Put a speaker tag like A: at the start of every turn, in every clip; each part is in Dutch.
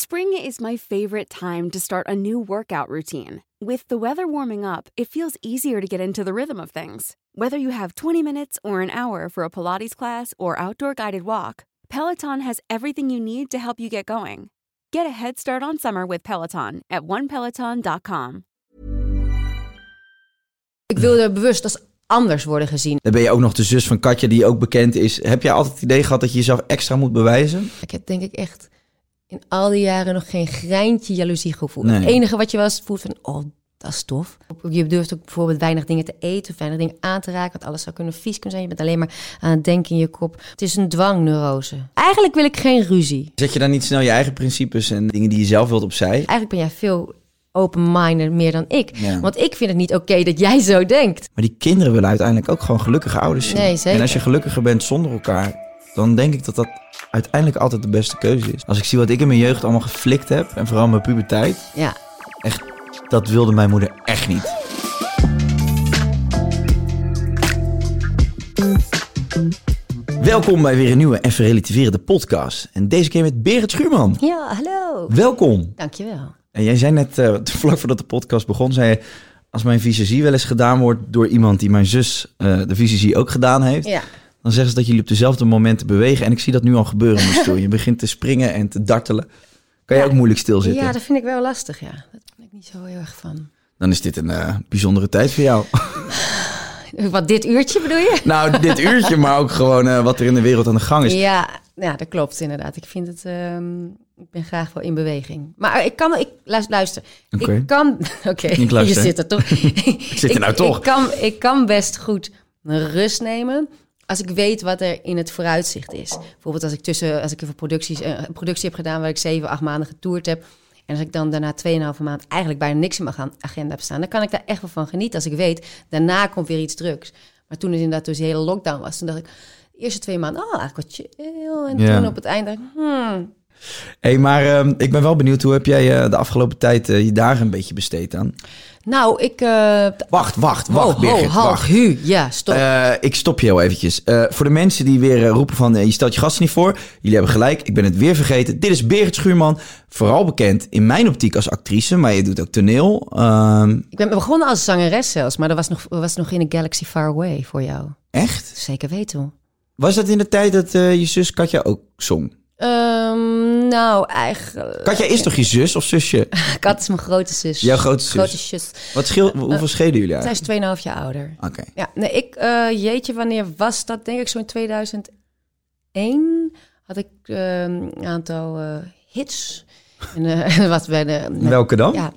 A: Spring is my favorite time to start a new workout routine. With the weather warming up, it feels easier to get into the rhythm of things. Whether you have 20 minutes or an hour for a Pilates class or outdoor guided walk, Peloton has everything you need to help you get going. Get a head start on summer with Peloton at onepeloton.com.
B: Ik wilde bewust als anders worden gezien.
C: Dan ben je ook nog de zus van Katja, die ook bekend is. Heb jij altijd het idee gehad dat je jezelf extra moet bewijzen?
B: Ik heb denk ik echt in al die jaren nog geen greintje jaloezie gevoeld.
C: Nee.
B: Het enige wat je was voelt van, oh, dat is tof. Je durft ook bijvoorbeeld weinig dingen te eten of weinig dingen aan te raken. Want alles zou kunnen vies kunnen zijn. Je bent alleen maar aan het denken in je kop. Het is een dwangneurose. Eigenlijk wil ik geen ruzie.
C: Zet je dan niet snel je eigen principes en dingen die je zelf wilt opzij?
B: Eigenlijk ben jij veel open-minded meer dan ik.
C: Ja.
B: Want ik vind het niet oké dat jij zo denkt.
C: Maar die kinderen willen uiteindelijk ook gewoon gelukkige ouders zien.
B: Nee.
C: En als je gelukkiger bent zonder elkaar, dan denk ik dat dat uiteindelijk altijd de beste keuze is. Als ik zie wat ik in mijn jeugd allemaal geflikt heb, en vooral mijn puberteit,
B: Ja,
C: echt, dat wilde mijn moeder echt niet. Welkom bij weer een nieuwe Even Relativerende podcast. En deze keer met Berend Schuurman.
B: ja hallo.
C: Welkom.
B: Dankjewel.
C: En jij zei net, eh, vlak voordat de podcast begon, zei je... Als mijn visagie wel eens gedaan wordt door iemand die mijn zus eh, de visagie ook gedaan heeft...
B: Ja.
C: Dan zeggen ze dat jullie op dezelfde momenten bewegen. En ik zie dat nu al gebeuren in de stoel. Je begint te springen en te dartelen. Kan je ook moeilijk stilzitten?
B: ja, dat vind ik wel lastig, ja. Dat ben ik niet zo heel erg van.
C: Dan is dit een eh, bijzondere tijd voor jou.
B: Wat, dit uurtje bedoel je?
C: nou, dit uurtje, maar ook gewoon eh, wat er in de wereld aan de gang is.
B: Ja, ja, dat klopt inderdaad. Ik vind het. ehm, ik ben graag wel in beweging. Maar ik kan. Ik luister. luister. Ik kan. Oké. Je zit er toch. ik
C: zit er nou toch.
B: Ik kan, ik kan best goed rust nemen. Als ik weet wat er in het vooruitzicht is. Bijvoorbeeld als ik tussen, als ik even producties, eh, een productie heb gedaan waar ik zeven, acht maanden getoerd heb. En als ik dan daarna 2,5 maand eigenlijk bijna niks in mijn gaan- agenda heb staan, dan kan ik daar echt wel van genieten. Als ik weet, daarna komt weer iets drugs. Maar toen het inderdaad dus die hele lockdown was, toen dacht ik, de eerste twee maanden, oh, eigenlijk wat chill. En
C: Ja.
B: toen op het einde, dacht ik, hmm,
C: hey, maar ehm, ik ben wel benieuwd, hoe heb jij eh, de afgelopen tijd eh, je dagen een beetje besteed aan?
B: Nou, ik... eh
C: Wacht, wacht, wacht,
B: ho,
C: Birgit,
B: ho, halt,
C: wacht.
B: hu. Ja, stop.
C: Eh, ik stop je heel eventjes. Eh, voor de mensen die weer roepen van... je stelt je gasten niet voor. Jullie hebben gelijk. Ik ben het weer vergeten. Dit is Birgit Schuurman. Vooral bekend in mijn optiek als actrice. Maar je doet ook toneel. Ehm,
B: ik ben begonnen als zangeres zelfs, maar dat was nog, was nog in een Galaxy Far Away voor jou.
C: echt?
B: Zeker weten hoor.
C: Was dat in de tijd dat je zus Katja ook zong?
B: Ehm, nou, eigenlijk...
C: Katja is toch je zus of zusje?
B: Kat is mijn grote zus.
C: Jouw grote zus.
B: Grote zus.
C: Wat scheel, hoeveel schelen jullie
B: Zij
C: eigenlijk?
B: is 2,5 jaar ouder.
C: Oké.
B: Ja, nee, ik, eh, jeetje, wanneer was dat? Denk ik zo in 2001 had ik eh, een aantal eh, hits. En eh, wat bij de.
C: Welke dan?
B: Ja,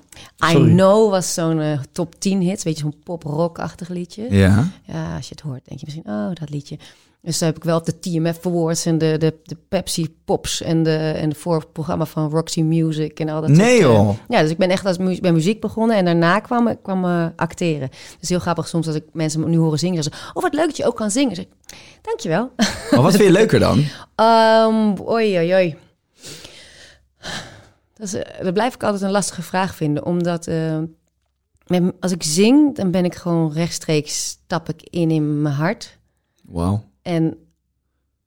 B: I. Know was zo'n eh, top 10 hits. Weet je, zo'n pop-rock-achtig liedje.
C: Ja.
B: Ja, als je het hoort, denk je misschien, oh, dat liedje. Dus daar heb ik wel op de TMF Awards en de, de, de Pepsi Pops en de, en de voorprogramma van Roxy Music en al dat
C: Nee,
B: soort, eh,
C: joh.
B: ja, dus ik ben echt als mu bij muziek begonnen en daarna kwam, kwam eh, acteren. Dus heel grappig soms als ik mensen me nu horen zingen, ze, oh, wat leuk dat je ook kan zingen. Zeg, dankjewel.
C: Maar wat vind je leuker dan?
B: Um, oei, oei, oei. Dat, is, eh, dat blijf ik altijd een lastige vraag vinden, omdat eh, als ik zing, dan ben ik gewoon rechtstreeks, stap ik in in mijn hart.
C: Wauw.
B: En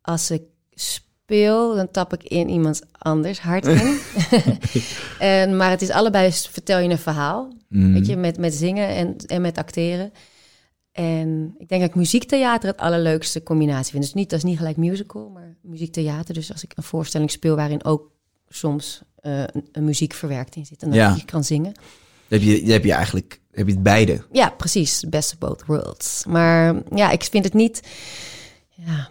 B: als ik speel, dan tap ik in iemands anders hart in. en, maar het is allebei, vertel je een verhaal.
C: Mhm.
B: Weet je, met, met zingen en, en met acteren. En ik denk dat ik muziektheater het allerleukste combinatie vind. Dus niet, dat is niet gelijk musical, maar muziektheater. Dus als ik een voorstelling speel waarin ook soms eh, een, een muziek verwerkt in zit. En dat
C: Ja.
B: je kan zingen.
C: Dan heb je, dan heb je eigenlijk heb je het beide.
B: Ja, precies. Best of both worlds. Maar ja, ik vind het niet... Ja,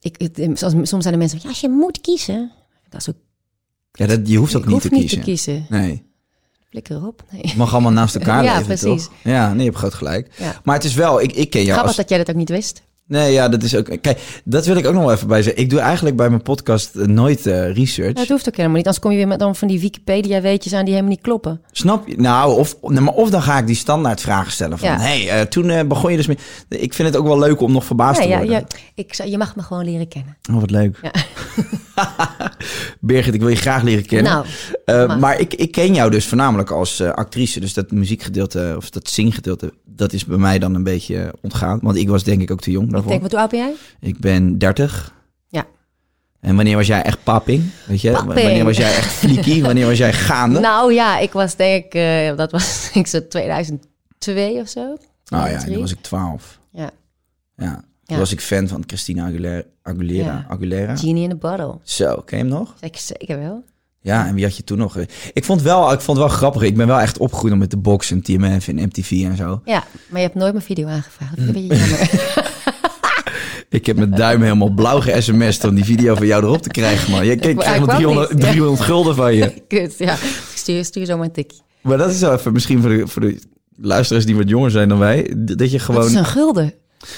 B: ik, het, zoals, soms zijn er mensen van, ja, als je moet kiezen... Dat is ook,
C: Ja, dat, je hoeft ook niet,
B: hoef
C: te,
B: niet
C: kiezen.
B: te kiezen.
C: Nee.
B: Flikker erop. Nee.
C: Het mag allemaal naast elkaar
B: Ja,
C: leven,
B: precies.
C: toch? Ja, nee, je hebt groot gelijk.
B: Ja.
C: Maar het is wel, ik, ik ken jou
B: Grappig
C: als...
B: dat jij dat ook niet wist.
C: Nee, ja, dat is ook... Kijk, dat wil ik ook nog wel even bij zeggen. Ik doe eigenlijk bij mijn podcast eh, nooit eh, research.
B: Dat hoeft ook helemaal niet. Anders kom je weer met dan van die Wikipedia-weetjes aan die helemaal niet kloppen.
C: Snap je? Nou, of, nee, maar of dan ga ik die standaard vragen stellen van...
B: Ja.
C: hey, eh, toen begon je dus mee... Ik vind het ook wel leuk om nog verbaasd
B: Ja,
C: te worden.
B: ja, ik, je mag me gewoon leren kennen.
C: Oh, wat leuk.
B: Ja.
C: Birgit, ik wil je graag leren kennen.
B: Nou,
C: maar ik, ik ken jou dus voornamelijk als actrice. Dus dat muziekgedeelte of dat zinggedeelte... dat is bij mij dan een beetje ontgaan. Want ik was denk ik ook te jong
B: ik denk, wat hoe oud ben jij?
C: Ik ben 30.
B: Ja.
C: En wanneer was jij echt papping? Weet je?
B: Papping.
C: Wanneer was jij echt fliekie? wanneer was jij gaande?
B: Nou ja, ik was denk ik, eh, dat was ik zo 2002 of zo.
C: oh ja,
B: 2003.
C: dan was ik 12.
B: Ja,
C: Ja. Toen
B: Ja.
C: was ik fan van Christina Aguilera. Aguilera.
B: Ja.
C: Aguilera.
B: Genie in a Bottle.
C: Zo, ken je hem nog?
B: Ik zeker wel.
C: Ja, en wie had je toen nog? Ik vond, wel, ik vond het wel grappig. Ik ben wel echt opgegroeid met de box en TMF en MTV en zo.
B: Ja, maar je hebt nooit mijn video aangevraagd. Dat vind ik een beetje jammer.
C: Ik heb mijn duim helemaal blauw ge-sms'd om die video van jou erop te krijgen, man. Je krijgt nog
B: kwam
C: 300,
B: niet, ja.
C: 300 gulden van je.
B: Kut, ja. Ik stuur, stuur zo een tikje.
C: Maar dat is wel even misschien voor de, voor de luisteraars die wat jonger zijn dan wij. Dat je gewoon...
B: is een gulden?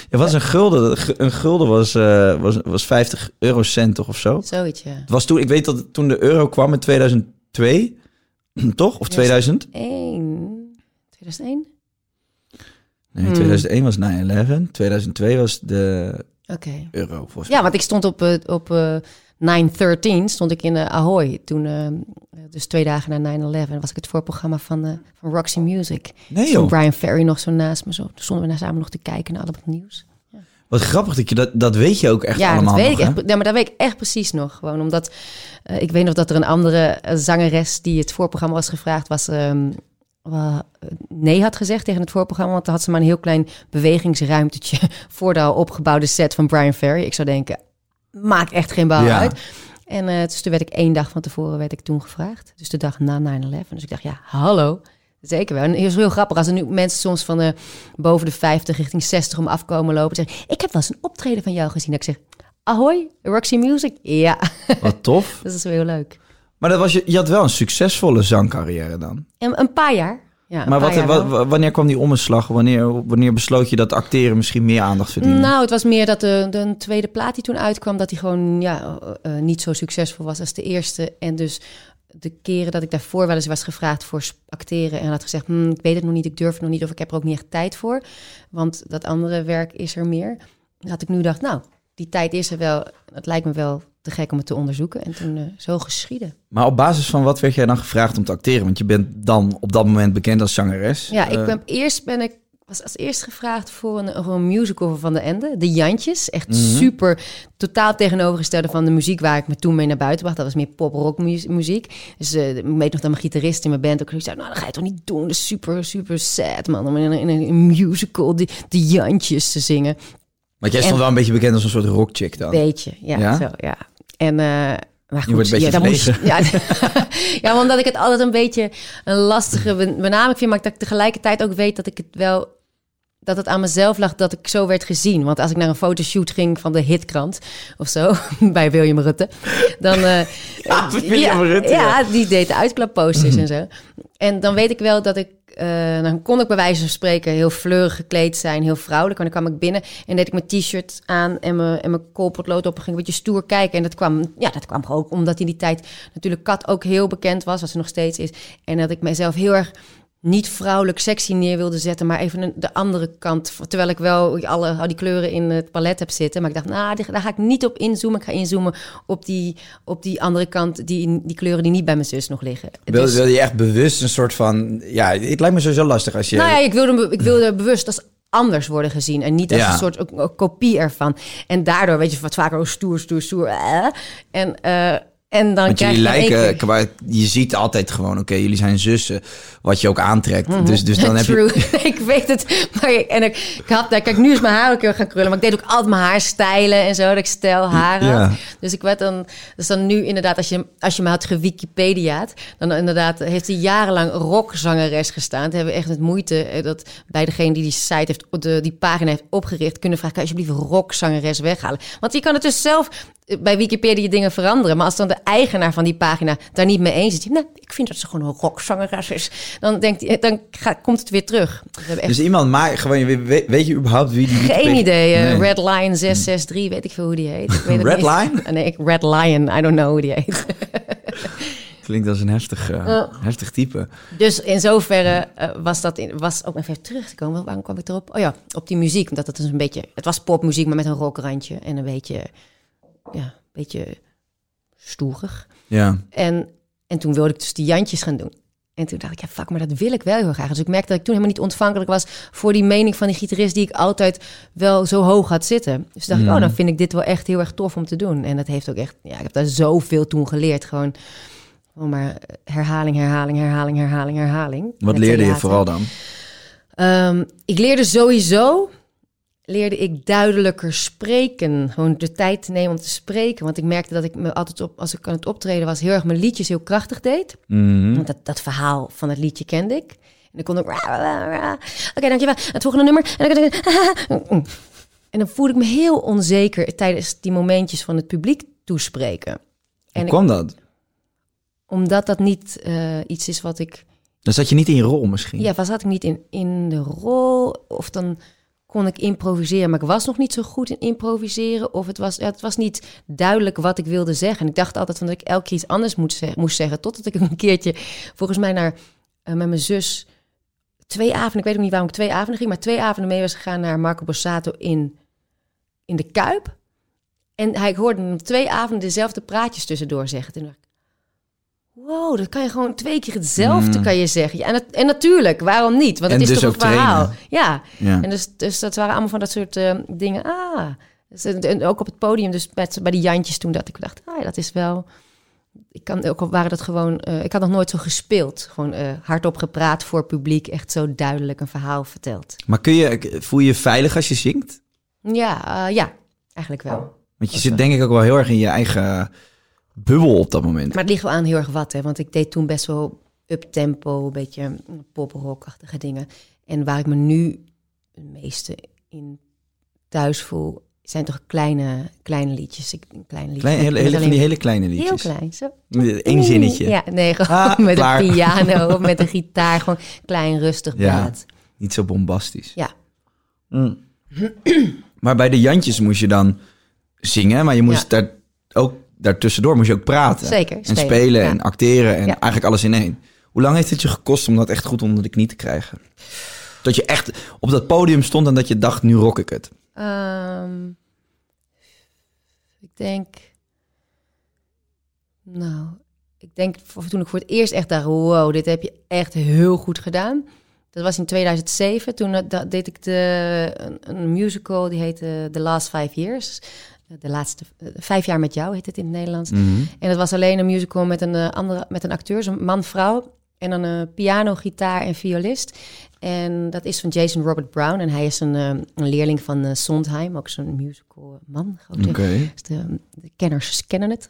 C: Ja, wat is een gulden? Een gulden was, eh, was, was 50 eurocent toch of zo?
B: Zoiets, ja.
C: Het was toen, ik weet dat toen de euro kwam in 2002, toch? Of
B: Ja.
C: 2000?
B: 1. 2001?
C: Nee,
B: Hmm.
C: 2001 was 9-11. 2002 was de
B: Oké.
C: euro, volgens mij.
B: Ja, want ik stond op, eh, op eh 913 stond ik in eh, Ahoy. Toen, dus twee dagen na 9-11, was ik het voorprogramma van, van Roxy Music.
C: Nee joh,
B: Brian Ferry nog zo naast me. Zo. Toen stonden we samen nog te kijken naar al het nieuws.
C: wat grappig dat je dat, dat weet je ook echt
B: ja,
C: allemaal
B: dat weet
C: nog,
B: ik echt. Ja, maar dat weet ik echt precies nog. Gewoon omdat ik weet nog dat er een andere zangeres die het voorprogramma was gevraagd was. ehm, nee had gezegd tegen het voorprogramma, want dan had ze maar een heel klein bewegingsruimtetje voor de al opgebouwde set van Brian Ferry. Ik zou denken, maakt echt geen bal
C: Ja.
B: uit. En eh, dus toen werd ik één dag van tevoren werd ik toen gevraagd. Dus de dag na 9-11. Dus ik dacht, ja, hallo. Zeker wel. En het is heel grappig als er nu mensen soms van de boven de 50 richting 60 om afkomen lopen. Zeggen, ik heb wel eens een optreden van jou gezien. Dat ik zeg, ahoy, Roxy Music. Ja,
C: Wat tof.
B: dat is wel heel leuk.
C: Maar dat was je, je had wel een succesvolle zangcarrière dan.
B: En een paar jaar. Ja, een
C: Maar wat, wanneer kwam die omslag? Wanneer, wanneer besloot je dat acteren misschien meer aandacht verdiende?
B: Nou, het was meer dat de, de tweede plaat die toen uitkwam, dat die gewoon ja, eh, eh, niet zo succesvol was als de eerste. En dus de keren dat ik daarvoor wel eens was gevraagd voor acteren en had gezegd, "Hmm, ik weet het nog niet, ik durf het nog niet of ik heb er ook niet echt tijd voor, want dat andere werk is er meer. Had ik nu gedacht, nou, die tijd is er wel, het lijkt me wel te gek om het te onderzoeken. En toen eh, zo geschieden.
C: Maar op basis van wat werd jij dan gevraagd om te acteren? Want je bent dan op dat moment bekend als zangeres.
B: Ja, ik
C: Eh,
B: ben eerst ben ik was als eerst gevraagd voor een, voor een musical van de Ende, De Jantjes. Echt
C: Mhm.
B: super, totaal tegenovergestelde van de muziek waar ik me toen mee naar buiten bracht. Dat was meer pop-rock mu- muziek. Dus eh, ik weet nog dat mijn gitarist in mijn band ook zei, nou dat ga je toch niet doen. Dat is super, super sad man, om in een, in een musical de, de Jantjes te zingen.
C: Want jij stond
B: en-
C: wel een beetje bekend als een soort rockchick dan.
B: Beetje, ja,
C: Ja?
B: zo, ja. En, maar goed,
C: wordt een beetje
B: ja, dan ja, omdat ik het altijd een beetje een lastige ben- benaming vind, maar dat ik tegelijkertijd ook weet dat ik het wel dat het aan mezelf lag dat ik zo werd gezien. Want als ik naar een fotoshoot ging van de hitkrant of zo, bij William Rutte, dan... eh,
C: Ja, William Rutte,
B: ja,
C: ja.
B: die deed de uitklapposters en zo. En dan weet ik wel dat ik... eh, dan kon ik bij wijze van spreken heel fleurig gekleed zijn, heel vrouwelijk. En dan kwam ik binnen en deed ik mijn t-shirt aan en mijn, en mijn koolpotlood op en ging een beetje stoer kijken. En dat kwam, ja, dat kwam gewoon omdat in die tijd natuurlijk Kat ook heel bekend was, wat ze nog steeds is. En dat ik mezelf heel erg niet vrouwelijk sexy neer wilde zetten, maar even een- de andere kant. Terwijl ik wel alle, al die kleuren in het palet heb zitten. Maar ik dacht, nou, daar ga ik niet op inzoomen. Ik ga inzoomen op die, op die andere kant, die, die kleuren die niet bij mijn zus nog liggen.
C: Wil,
B: Dus-
C: wil je echt bewust een soort van... Ja, het lijkt me sowieso lastig als je...
B: nou ja, ik wilde, ik wilde bewust als anders worden gezien. En niet als
C: Ja.
B: een soort ook- ook kopie ervan. En daardoor, weet je, wat vaker oh, stoer, stoer, stoer. eh. En, eh, en dan
C: Want jullie
B: je
C: lijken, maar je ziet altijd gewoon, oké, jullie zijn zussen, wat je ook aantrekt. Dus, dus dan heb je...
B: Mhm. True, ik weet het. Maar ik, en ik, ik had, kijk, nu is mijn haar ook heel gaan krullen. Maar ik deed ook altijd mijn haar stijlen en zo. Dat ik stijl haar had.
C: Ja.
B: Dus ik werd dan... Dus dan nu inderdaad, als je, als je me had gewikipediaat... dan inderdaad heeft hij jarenlang rockzangeres gestaan. Toen hebben we echt met moeite... eh, dat bij degene die die site heeft... De, die pagina heeft opgericht... kunnen vragen, kan je alsjeblieft rockzangeres weghalen? Want je kan het dus zelf bij Wikipedia dingen veranderen. Maar als dan de eigenaar van die pagina daar niet mee eens is, die, nou, ik vind dat ze gewoon een rockzangeres is, dan denkt hij, dan gaat, komt het weer terug. Echt
C: Dus iemand maakt gewoon, weet, weet je überhaupt wie die
B: geen
C: Wikipedia-
B: idee. eh,
C: Nee.
B: Red Lion 663, weet ik veel hoe die heet. Ik weet
C: Red
B: niet.
C: Lion?
B: Ah, Nee, ik, Red Lion, I don't know hoe die heet.
C: Klinkt als een heftig, eh, heftig type.
B: Dus in zoverre eh, was dat in, was ook even terug te komen. Waarom kwam ik erop? Oh ja, op die muziek. Omdat het dus een beetje, het was popmuziek, maar met een rockrandje en een beetje, ja, een beetje stoerig.
C: Ja.
B: En, en toen wilde ik dus die Jantjes gaan doen. En toen dacht ik, ja, fuck, maar dat wil ik wel heel graag. Dus ik merkte dat ik toen helemaal niet ontvankelijk was voor die mening van die gitarist die ik altijd wel zo hoog had zitten. Dus dacht ik, oh, dan vind ik dit wel echt heel erg tof om te doen. En dat heeft ook echt, ja, ik heb daar zoveel toen geleerd. Gewoon, gewoon maar herhaling, herhaling, herhaling, herhaling, herhaling.
C: Wat leerde je vooral dan?
B: Ehm, ik leerde sowieso, leerde ik duidelijker spreken. Gewoon de tijd te nemen om te spreken. Want ik merkte dat ik me altijd op, als ik aan het optreden was, heel erg mijn liedjes heel krachtig deed.
C: Mhm.
B: Want dat, dat verhaal van het liedje kende ik. En dan kon ik... Oké, dankjewel. Het volgende nummer. En dan, en dan voelde ik me heel onzeker tijdens die momentjes van het publiek toespreken. En
C: Hoe
B: ik-
C: kwam dat?
B: omdat dat niet eh, iets is wat ik
C: Dan zat je niet in je rol misschien.
B: Ja, was zat ik niet in, in de rol of dan kon ik improviseren, maar ik was nog niet zo goed in improviseren of het was, het was niet duidelijk wat ik wilde zeggen. En ik dacht altijd van dat ik elke keer iets anders moest zeggen, totdat ik een keertje volgens mij naar eh, met mijn zus twee avonden, ik weet ook niet waarom ik twee avonden ging, maar twee avonden mee was gegaan naar Marco Borsato in, in de Kuip. En hij, hoorde hem twee avonden dezelfde praatjes tussendoor zeggen. Toen dacht ik, wow, dat kan je gewoon twee keer hetzelfde kan je zeggen. Ja, en, het- en natuurlijk, waarom niet? Want
C: En
B: het is
C: dus
B: toch een verhaal. Ja,
C: Ja.
B: en dus, dus dat waren allemaal van dat soort eh, dingen. Ah, dus, en ook op het podium, dus met, bij die Jantjes toen dat ik dacht, ah ja, dat is wel... Ik kan ook al waren dat gewoon, eh, ik had nog nooit zo gespeeld. Gewoon eh, hardop gepraat voor publiek, echt zo duidelijk een verhaal verteld.
C: Maar kun je, voel je je veilig als je zingt?
B: Ja, ja, eigenlijk wel.
C: Want je zit denk ik ook wel heel erg in je eigen bubbel op dat moment.
B: Maar het ligt wel aan heel erg wat, hè? want ik deed toen best wel up-tempo, een beetje poprockachtige dingen. En waar ik me nu het meeste in thuis voel, zijn toch kleine, kleine liedjes. Ik, kleine liedjes.
C: Klein, hele, hele, van die hele kleine
B: Heel
C: liedjes.
B: klein, zo.
C: Eén zinnetje.
B: Ja, nee, gewoon
C: Ah,
B: met
C: klaar.
B: een piano of met een gitaar. Gewoon klein, rustig
C: Ja.
B: plaat.
C: Niet zo bombastisch.
B: Ja.
C: Mm. maar bij de Jantjes moest je dan zingen, maar je moest
B: Ja.
C: daar ook daartussendoor moest je ook praten.
B: Zeker,
C: En
B: spelen,
C: spelen
B: ja.
C: en acteren en
B: Ja.
C: eigenlijk alles in één. Hoe lang heeft het je gekost om dat echt goed onder de knie te krijgen? Dat je echt op dat podium stond en dat je dacht, nu rock ik het.
B: Ehm, ik denk. Nou, ik denk toen ik voor het eerst echt dacht: wow, dit heb je echt heel goed gedaan. Dat was in 2007. Toen eh, deed ik de, een, een musical die heette The Last Five Years. De laatste eh, vijf jaar met jou heet het in het Nederlands. En dat was alleen een musical met een eh, andere, met een acteur, een man-vrouw. En dan een piano, gitaar en violist. En dat is van Jason Robert Brown. En hij is een, eh, een leerling van eh, Sondheim, ook zo'n musical man.
C: Oké.
B: dus de, de kenners kennen het.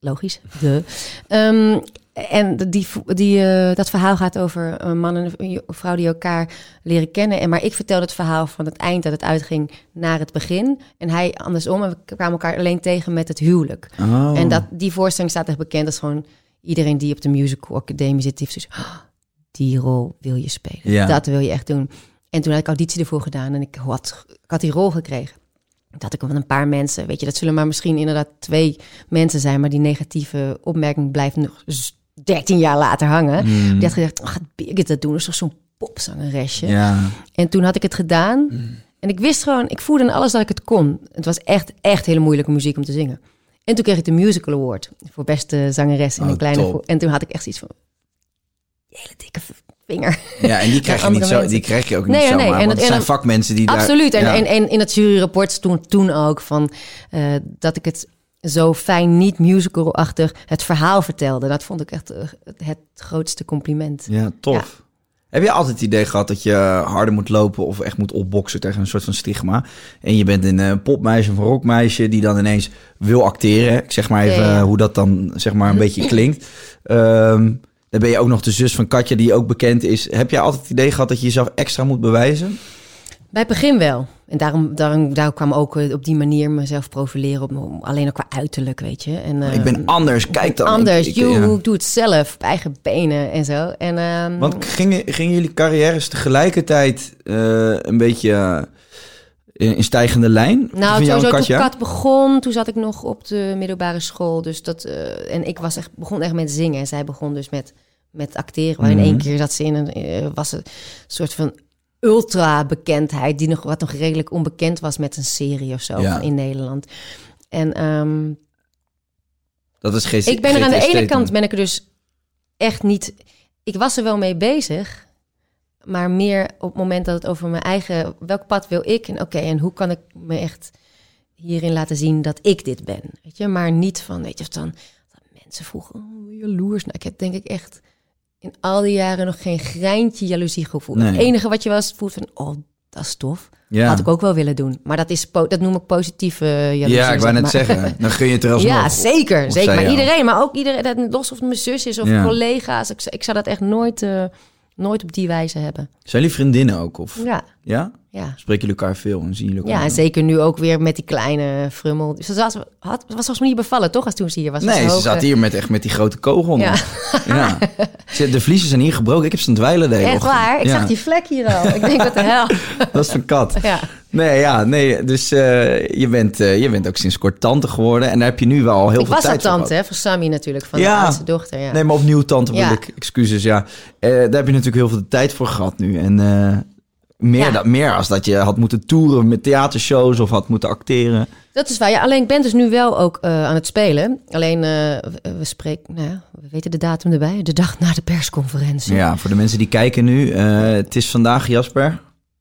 B: Logisch. De. Ehm, en die, die, eh, dat verhaal gaat over een man en een vrouw die elkaar leren kennen. En maar ik vertelde het verhaal van het eind dat het uitging naar het begin. En hij andersom. En we kwamen elkaar alleen tegen met het huwelijk.
C: Oh.
B: En dat, die voorstelling staat echt bekend als gewoon iedereen die op de musical academie zit. Die heeft "Oh, die rol wil je spelen.
C: Ja.
B: Dat wil je echt doen. En toen had ik auditie ervoor gedaan en ik had, ik had die rol gekregen. Dat ik van een paar mensen, weet je, dat zullen maar misschien inderdaad twee mensen zijn, maar die negatieve opmerking blijft nog z- 13 jaar later hangen. Die had gezegd, oh, gaat Birgit dat doen? Dat is toch zo'n popzangeresje?
C: Ja.
B: En toen had ik het gedaan. En ik wist gewoon, ik voelde in alles dat ik het kon. Het was echt, echt hele moeilijke muziek om te zingen. En toen kreeg ik de Musical Award voor beste zangeres in
C: Oh,
B: een kleine... En toen had ik echt iets van, hele dikke vinger.
C: ja, en die krijg je, niet zo, die krijg je ook niet
B: nee,
C: zomaar.
B: nee. En
C: want
B: het-
C: zijn
B: en-
C: vakmensen die daar...
B: Absoluut. En,
C: ja.
B: en, en in het juryrapport stond toen ook van eh, dat ik het zo fijn, niet musical-achtig, het verhaal vertelde. Dat vond ik echt eh, het grootste compliment.
C: Ja, tof. Heb je altijd het idee gehad dat je harder moet lopen of echt moet opboksen tegen een soort van stigma? En je bent een eh, popmeisje of een rockmeisje die dan ineens wil acteren. Ik zeg maar even
B: Ja, ja.
C: hoe dat dan zeg maar een beetje klinkt. Ehm, dan ben je ook nog de zus van Katja die ook bekend is. Heb jij altijd het idee gehad dat je jezelf extra moet bewijzen?
B: Bij het begin wel. En daarom, daarom, daarom kwam ook eh, op die manier mezelf profileren. Op, alleen ook qua uiterlijk, weet je. En, eh,
C: ik ben anders, kijk dan.
B: anders.
C: Ik- ja.
B: ik doe het zelf. Op eigen benen en zo. En, ehm,
C: Want gingen, gingen jullie carrières tegelijkertijd eh, een beetje eh, in, in stijgende lijn?
B: Nou, sowieso toen
C: Katja?
B: Kat begon, toen zat ik nog op de middelbare school. Dus dat, eh, en ik was echt, begon echt met zingen. En zij begon dus met, met acteren. Maar in
C: Mhm.
B: één keer zat ze in een, eh, was een soort van ultra bekendheid. Die nog, wat nog redelijk onbekend was met een serie of zo
C: Ja.
B: in Nederland. En ehm,
C: Dat is geen
B: ik ben er aan de ene kant
C: toen.
B: ben ik er dus echt niet. Ik was er wel mee bezig, maar meer op het moment dat het over mijn eigen welk pad wil ik en oké en hoe kan ik me echt hierin laten zien dat ik dit ben, weet je, maar niet van weet je of dan dat mensen vroegen oh, jaloers. Nou, ik heb denk ik echt in al die jaren nog geen greintje jaloezie gevoeld.
C: Nee.
B: Het enige wat je was voelt van oh dat is tof,
C: Ja.
B: had ik ook wel willen doen, maar dat is dat noem ik positieve jaloezie.
C: ja, ik wou net
B: maar.
C: zeggen. Dan gun je het er alsnog.
B: Ja, zeker. Zeker. Maar
C: jou.
B: iedereen, maar ook iedereen, dat, los of het mijn zus is of
C: Ja.
B: collega's. Ik, ik zou dat echt nooit, eh, nooit op die wijze hebben.
C: Zijn jullie vriendinnen ook? Of?
B: Ja,
C: Ja?
B: ja.
C: Spreken jullie elkaar veel en zien jullie elkaar?
B: Ja, en zeker nu ook weer met die kleine frummel. Ze was, had, was volgens mij niet bevallen, toch? Als toen ze hier was.
C: Nee, ze zat
B: eh,
C: hier met, echt met die grote kogel.
B: Ja.
C: nog. ja. Ze- De vliezen zijn hier gebroken. Ik heb ze aan het dweilen de
B: Echt
C: ochtend.
B: waar? Ik
C: Ja,
B: zag die vlek hier al. Ik denk, wat de hel.
C: Dat is van kat.
B: Ja.
C: Nee, ja, nee. Dus eh, je, bent, eh, je bent ook sinds kort tante geworden. En daar heb je nu wel al heel
B: Ik
C: veel
B: was al
C: tijd voor
B: tante,
C: gehad.
B: hè, voor Sammy natuurlijk, van
C: Ja.
B: de oudste dochter. Ja.
C: Nee, maar opnieuw tante
B: Ja.
C: ik. Excuses, ja. Eh, daar heb je natuurlijk heel veel tijd voor gehad nu. En meer,
B: Ja.
C: dat, meer als dat je had moeten toeren met theatershows of had moeten acteren.
B: Dat is waar. Ja, alleen ik ben dus nu wel ook aan het spelen. Alleen we, spreken, nou ja, we weten de datum erbij. De dag na de persconferentie.
C: Ja, voor de mensen die kijken nu. het is vandaag, Jasper.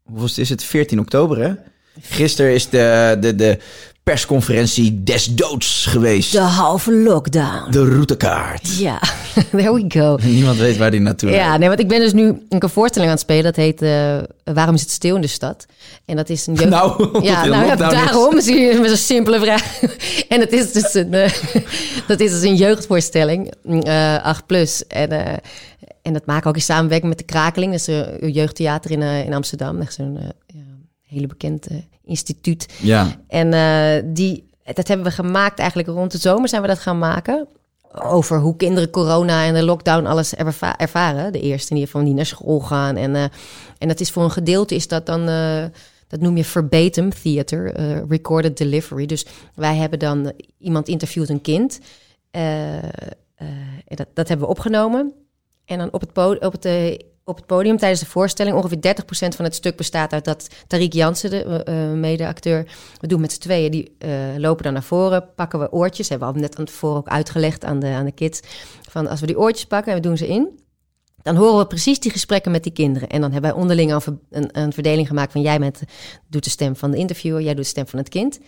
C: Hoeveel is het? 14 oktober, hè? Gisteren is de, de, de persconferentie des doods geweest.
B: De halve lockdown.
C: De routekaart.
B: Ja, there we go.
C: Niemand weet waar die naartoe
B: Ja, nee, want ik ben dus nu een voorstelling aan het spelen. Dat heet eh, Waarom is het stil in de stad? En dat is een jeugd...
C: Nou,
B: ja, nou ja,
C: is.
B: daarom. Misschien met een simpele vraag. en het is dus een, eh, dat is dus een jeugdvoorstelling, eh 8 plus. En, eh, en dat maken we ook in samenwerking met de Krakeling. Dat is een jeugdtheater in, eh, in Amsterdam. Dat is een ja, hele bekend instituut.
C: Ja,
B: En eh, die, dat hebben we gemaakt eigenlijk rond de zomer zijn we dat gaan maken. Over hoe kinderen corona en de lockdown alles erva- ervaren. De eerste in ieder geval die naar school gaan. En, eh, en dat is voor een gedeelte is dat dan... dat noem je verbatim theater, recorded delivery. Dus wij hebben dan iemand interviewt een kind. Dat, dat hebben we opgenomen. En dan op het, po- op het, eh, op het podium tijdens de voorstelling... ongeveer 30% van het stuk bestaat uit dat Tariq Jansen, de eh, mede-acteur... we doen met z'n tweeën, die lopen dan naar voren, pakken we oortjes... hebben we al net aan tevoren ook uitgelegd aan de, aan de kids... van als we die oortjes pakken en we doen ze in... dan horen we precies die gesprekken met die kinderen. En dan hebben wij onderling al een, een verdeling gemaakt van... jij bent, doet de stem van de interviewer, jij doet de stem van het kind...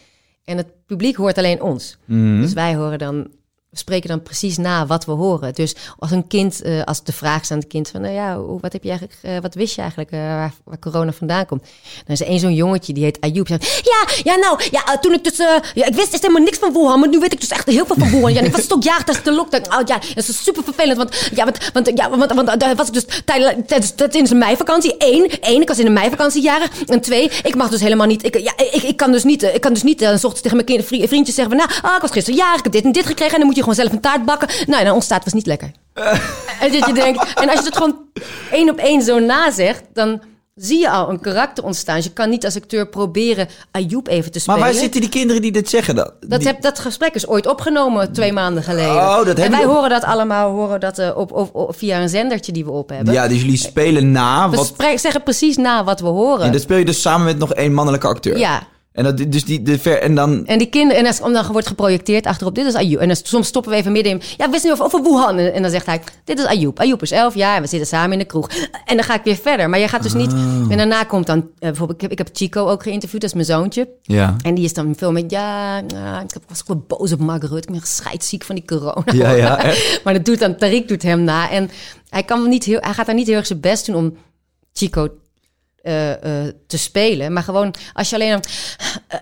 B: En het publiek hoort alleen ons.
C: Mhm.
B: Dus wij horen dan, we spreken dan precies na wat we horen. Dus als een kind, eh, als de vraag is aan het kind van, nou ja, wat heb je eigenlijk, eh, wat wist je eigenlijk eh, waar, corona vandaan komt? Dan is er één zo'n jongetje die heet Ayoub. Die zegt, ja, ja, nou, ja, toen ik dus, ja, ik wist dus helemaal niks van Wuhan, maar nu weet ik dus echt heel veel van Wuhan. Ja, ik was ook jarig tijdens de lockdown. Oh ja, dat is super vervelend, want ja, want, want, ja, want, want, daar was ik dus tijdens, tijdens de meivakantie. Eén, ik was in de meivakantie jarig. En twee, ik mag dus helemaal niet, ik, ja, ik, ik kan dus niet, ik kan dus niet, s ochtends tegen mijn vriendjes zeggen nou, ah, ik was gisteren jarig, ik heb dit en dit gekregen en dan moet je gewoon zelf een taart bakken. Nou, en dan ontstaat was niet lekker. En dat je denkt, en als je het gewoon één op één zo nazegt, dan zie je al een karakter ontstaan. Dus je kan niet als acteur proberen Ayoub even te
C: Maar
B: spelen.
C: waar zitten die kinderen die dit zeggen dan?
B: Dat,
C: Die-
B: heb, dat gesprek is ooit opgenomen twee maanden geleden.
C: Oh, dat
B: en wij horen dat allemaal horen dat, eh, op, op, op- via een zendertje die we op hebben.
C: Ja, dus jullie spelen na.
B: we
C: Wat,
B: spre- zeggen precies na wat we horen.
C: en dat speel je dus samen met nog één mannelijke acteur.
B: Ja.
C: En, dat, dus die, de ver, en dan...
B: En die kinderen, en als, dan wordt geprojecteerd achterop, dit is Ayoub. En dan, soms stoppen we even midden in, ja, we wisten over, over Wuhan. En, en dan zegt hij, dit is Ayoub. Ayoub is elf jaar en we zitten samen in de kroeg. En dan ga ik weer verder. Maar je gaat dus niet,
C: Oh.
B: en daarna komt dan, eh, bijvoorbeeld, ik heb, ik heb Chico ook geïnterviewd, dat is mijn zoontje.
C: Ja.
B: En die is dan veel met, ja, nou, ik was ook wel boos op Mark Rutte. Ik ben scheidsziek van die corona.
C: Ja, ja,
B: maar dat doet dan, Tariq doet hem na. En hij, kan niet heel, hij gaat daar niet heel erg zijn best doen om Chico eh, eh, te spelen. Maar gewoon, als je alleen eh,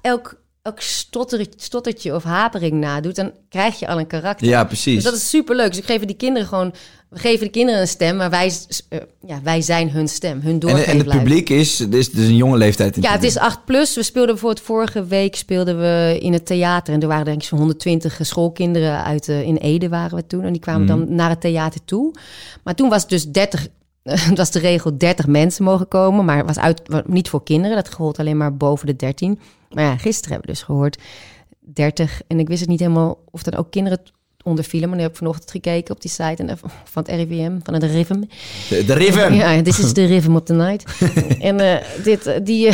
B: elk elk stottertje, stottertje of hapering nadoet, dan krijg je al een karakter.
C: Ja, precies.
B: Dus dat is superleuk. Dus ik geef die kinderen gewoon, we geven de kinderen een stem, maar wij, ja, wij zijn hun stem, hun
C: en, het publiek is, het is dus een jonge leeftijd. In
B: Ja, het is 8 plus. We speelden bijvoorbeeld vorige week speelden we in het theater. En er waren denk ik zo'n 120 schoolkinderen uit in Ede waren we toen. En die kwamen
C: Mhm.
B: dan naar het theater toe. Maar toen was het dus 30. Het was de regel 30 mensen mogen komen, maar was uit, niet voor kinderen. Dat gold alleen maar boven de 13. Maar ja, gisteren hebben we dus gehoord 30. En ik wist het niet helemaal of dan ook kinderen onder nu heb ik vanochtend gekeken op die site en, eh, van het RIVM, van het RIVM.
C: De, de Riven.
B: Ja, dit is de rhythm of the night. en eh, dit, eh, die,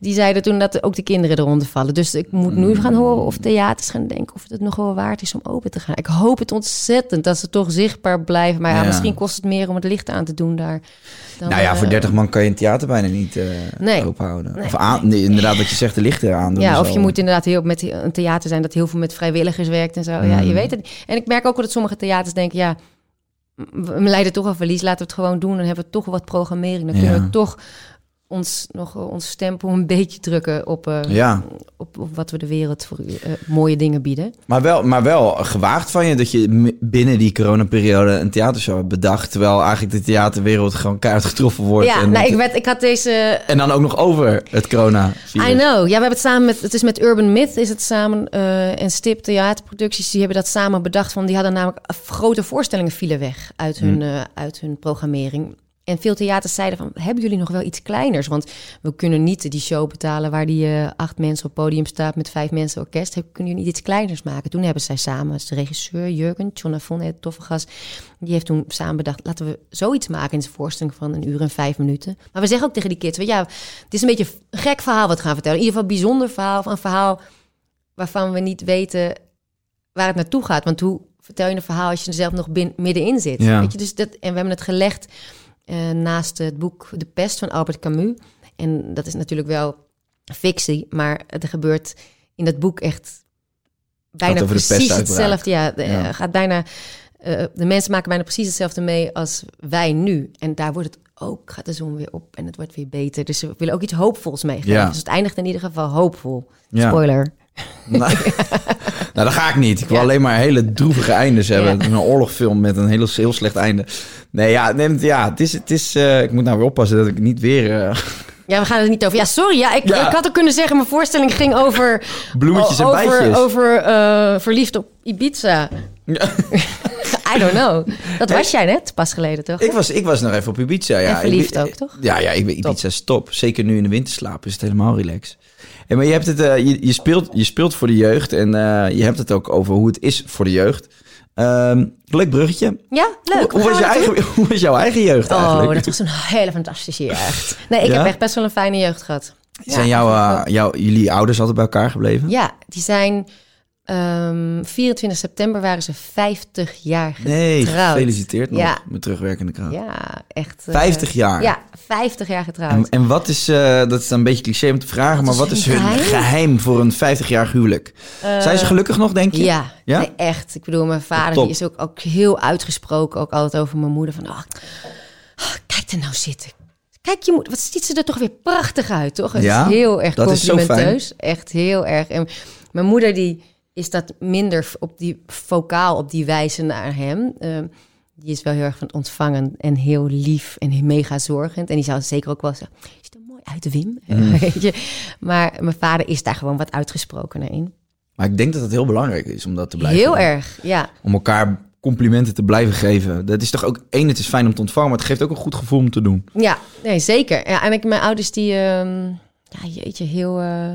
B: die zeiden toen dat ook de kinderen eronder vallen. Dus ik moet nu gaan horen of theaters gaan denken of het nog wel waard is om open te gaan. Ik hoop het ontzettend dat ze toch zichtbaar blijven. Maar ja,
C: Ja.
B: misschien kost het meer om het licht aan te doen daar. Dan,
C: Nou ja,
B: eh,
C: voor 30 man kan je een theater bijna niet eh
B: Nee. Nee.
C: Of aan, nee, inderdaad, wat je zegt, de lichten aan.
B: Ja, of je moet inderdaad heel met een theater zijn dat heel veel met vrijwilligers werkt en zo. Ja,
C: Mm.
B: je weet het. En ik merk ook wel dat sommige theaters denken, ja, we lijden toch al verlies, laten we het gewoon doen. Dan hebben we toch wat programmering. Dan kunnen we toch ons nog eh, ons stempel een beetje drukken op, eh,
C: Ja,
B: op, op wat we de wereld voor eh, mooie dingen bieden.
C: maar wel, maar wel gewaagd van je dat je binnen die coronaperiode een theatershow hebt bedacht. Terwijl eigenlijk de theaterwereld gewoon keihard getroffen wordt.
B: ja,
C: en,
B: nou, ik, werd, ik had deze
C: en dan ook nog over het corona.
B: I know. Ja, we hebben het samen met, het is met Urban Myth is het samen en Stip Theaterproducties, die hebben dat samen bedacht. Van, die hadden namelijk grote voorstellingen vielen weg uit hun, eh, uit hun programmering. En veel theaters zeiden van, hebben jullie nog wel iets kleiners? Want we kunnen niet die show betalen waar die eh, acht mensen op podium staat met vijf mensen orkest. Kunnen jullie niet iets kleiners maken? Toen hebben zij samen, de regisseur Jurgen, John een toffe gast, die heeft toen samen bedacht, laten we zoiets maken in zijn voorstelling van een uur en vijf minuten. Maar we zeggen ook tegen die kids, ja, het is een beetje een gek verhaal wat we gaan vertellen. In ieder geval een bijzonder verhaal, of een verhaal waarvan we niet weten waar het naartoe gaat. Want hoe vertel je een verhaal als je er zelf nog bin, middenin zit?
C: Ja.
B: Weet je, dus dat, en we hebben het gelegd eh, naast het boek De Pest van Albert Camus. En dat is natuurlijk wel fictie, maar er gebeurt in dat boek echt bijna precies hetzelfde. Ja, de-
C: Ja.
B: gaat bijna, eh, de mensen maken bijna precies hetzelfde mee als wij nu. En daar wordt het ook, gaat de zon weer op en het wordt weer beter. Dus we willen ook iets hoopvols meegeven.
C: Ja.
B: Dus het eindigt in ieder geval hoopvol.
C: Ja. Nou, nou, dat ga ik niet. Ik wil
B: Ja.
C: alleen maar hele droevige eindes hebben.
B: Ja.
C: Een oorlogfilm met een heel, heel slecht einde. Nee, ja, nee, ja het is... Het is eh, ik moet nou weer oppassen dat ik niet weer... eh,
B: Ja, we gaan het niet over. Ja, sorry. Ja, ik,
C: Ja.
B: ik had ook kunnen zeggen, mijn voorstelling ging over...
C: Bloemetjes en
B: over,
C: bijtjes.
B: Over eh, verliefd op Ibiza. I don't know. Dat was jij net, pas geleden, toch?
C: ik, was, ik was nog even op Ibiza. Ja.
B: En verliefd ook, toch?
C: Ja, ja ik ben Ibiza is top. Zeker nu in de winterslaap is het helemaal relax. En maar je, hebt het, eh, je, je, speelt, je speelt voor de jeugd en eh, je hebt het ook over hoe het is voor de jeugd. Ehm, leuk bruggetje.
B: Ja, leuk.
C: Hoe, hoe,
B: Gaan
C: was je eigen, hoe was jouw eigen jeugd
B: Oh,
C: eigenlijk?
B: dat was een hele fantastische jeugd. Nee, ik
C: Ja?
B: heb echt best wel een fijne jeugd gehad.
C: Zijn jouw, eh, jouw, jullie ouders altijd bij elkaar gebleven?
B: Ja, die zijn... ehm 24 september waren ze 50 jaar getrouwd.
C: Nee, gefeliciteerd nog
B: Ja.
C: met terugwerkende kracht.
B: Ja, echt. eh,
C: 50 jaar?
B: Ja, 50 jaar getrouwd.
C: En, en wat is, eh, dat is dan een beetje cliché om te vragen, maar
B: Wat
C: wat
B: is
C: is
B: hun
C: geheim,
B: geheim?
C: voor een 50-jarig huwelijk? Zijn ze gelukkig nog, denk je?
B: Eh, Ja,
C: Ja?
B: Nee, echt. Ik bedoel, mijn vader die is ook, ook heel uitgesproken, ook altijd over mijn moeder. Van, oh, oh, kijk er nou zitten. Kijk, je moet, wat ziet ze er toch weer prachtig uit, toch? Het
C: Ja,
B: is heel erg
C: dat is zo fijn.
B: complimenteus. Echt heel erg. En mijn moeder die is dat minder op die vocaal op die wijze naar hem. Ehm, die is wel heel erg van ontvangen en heel lief en mega zorgend. En die zou zeker ook wel zeggen, je ziet er mooi uit, Wim.
C: Mm.
B: Weet je? Maar mijn vader is daar gewoon wat uitgesprokener in.
C: Maar ik denk dat het heel belangrijk is om dat te blijven
B: Heel
C: doen.
B: erg, ja.
C: Om elkaar complimenten te blijven geven. Dat is toch ook, één, het is fijn om te ontvangen, maar het geeft ook een goed gevoel om te doen.
B: Ja, nee, zeker. Ja, en ik, mijn ouders die, ehm, ja, jeetje, heel... eh,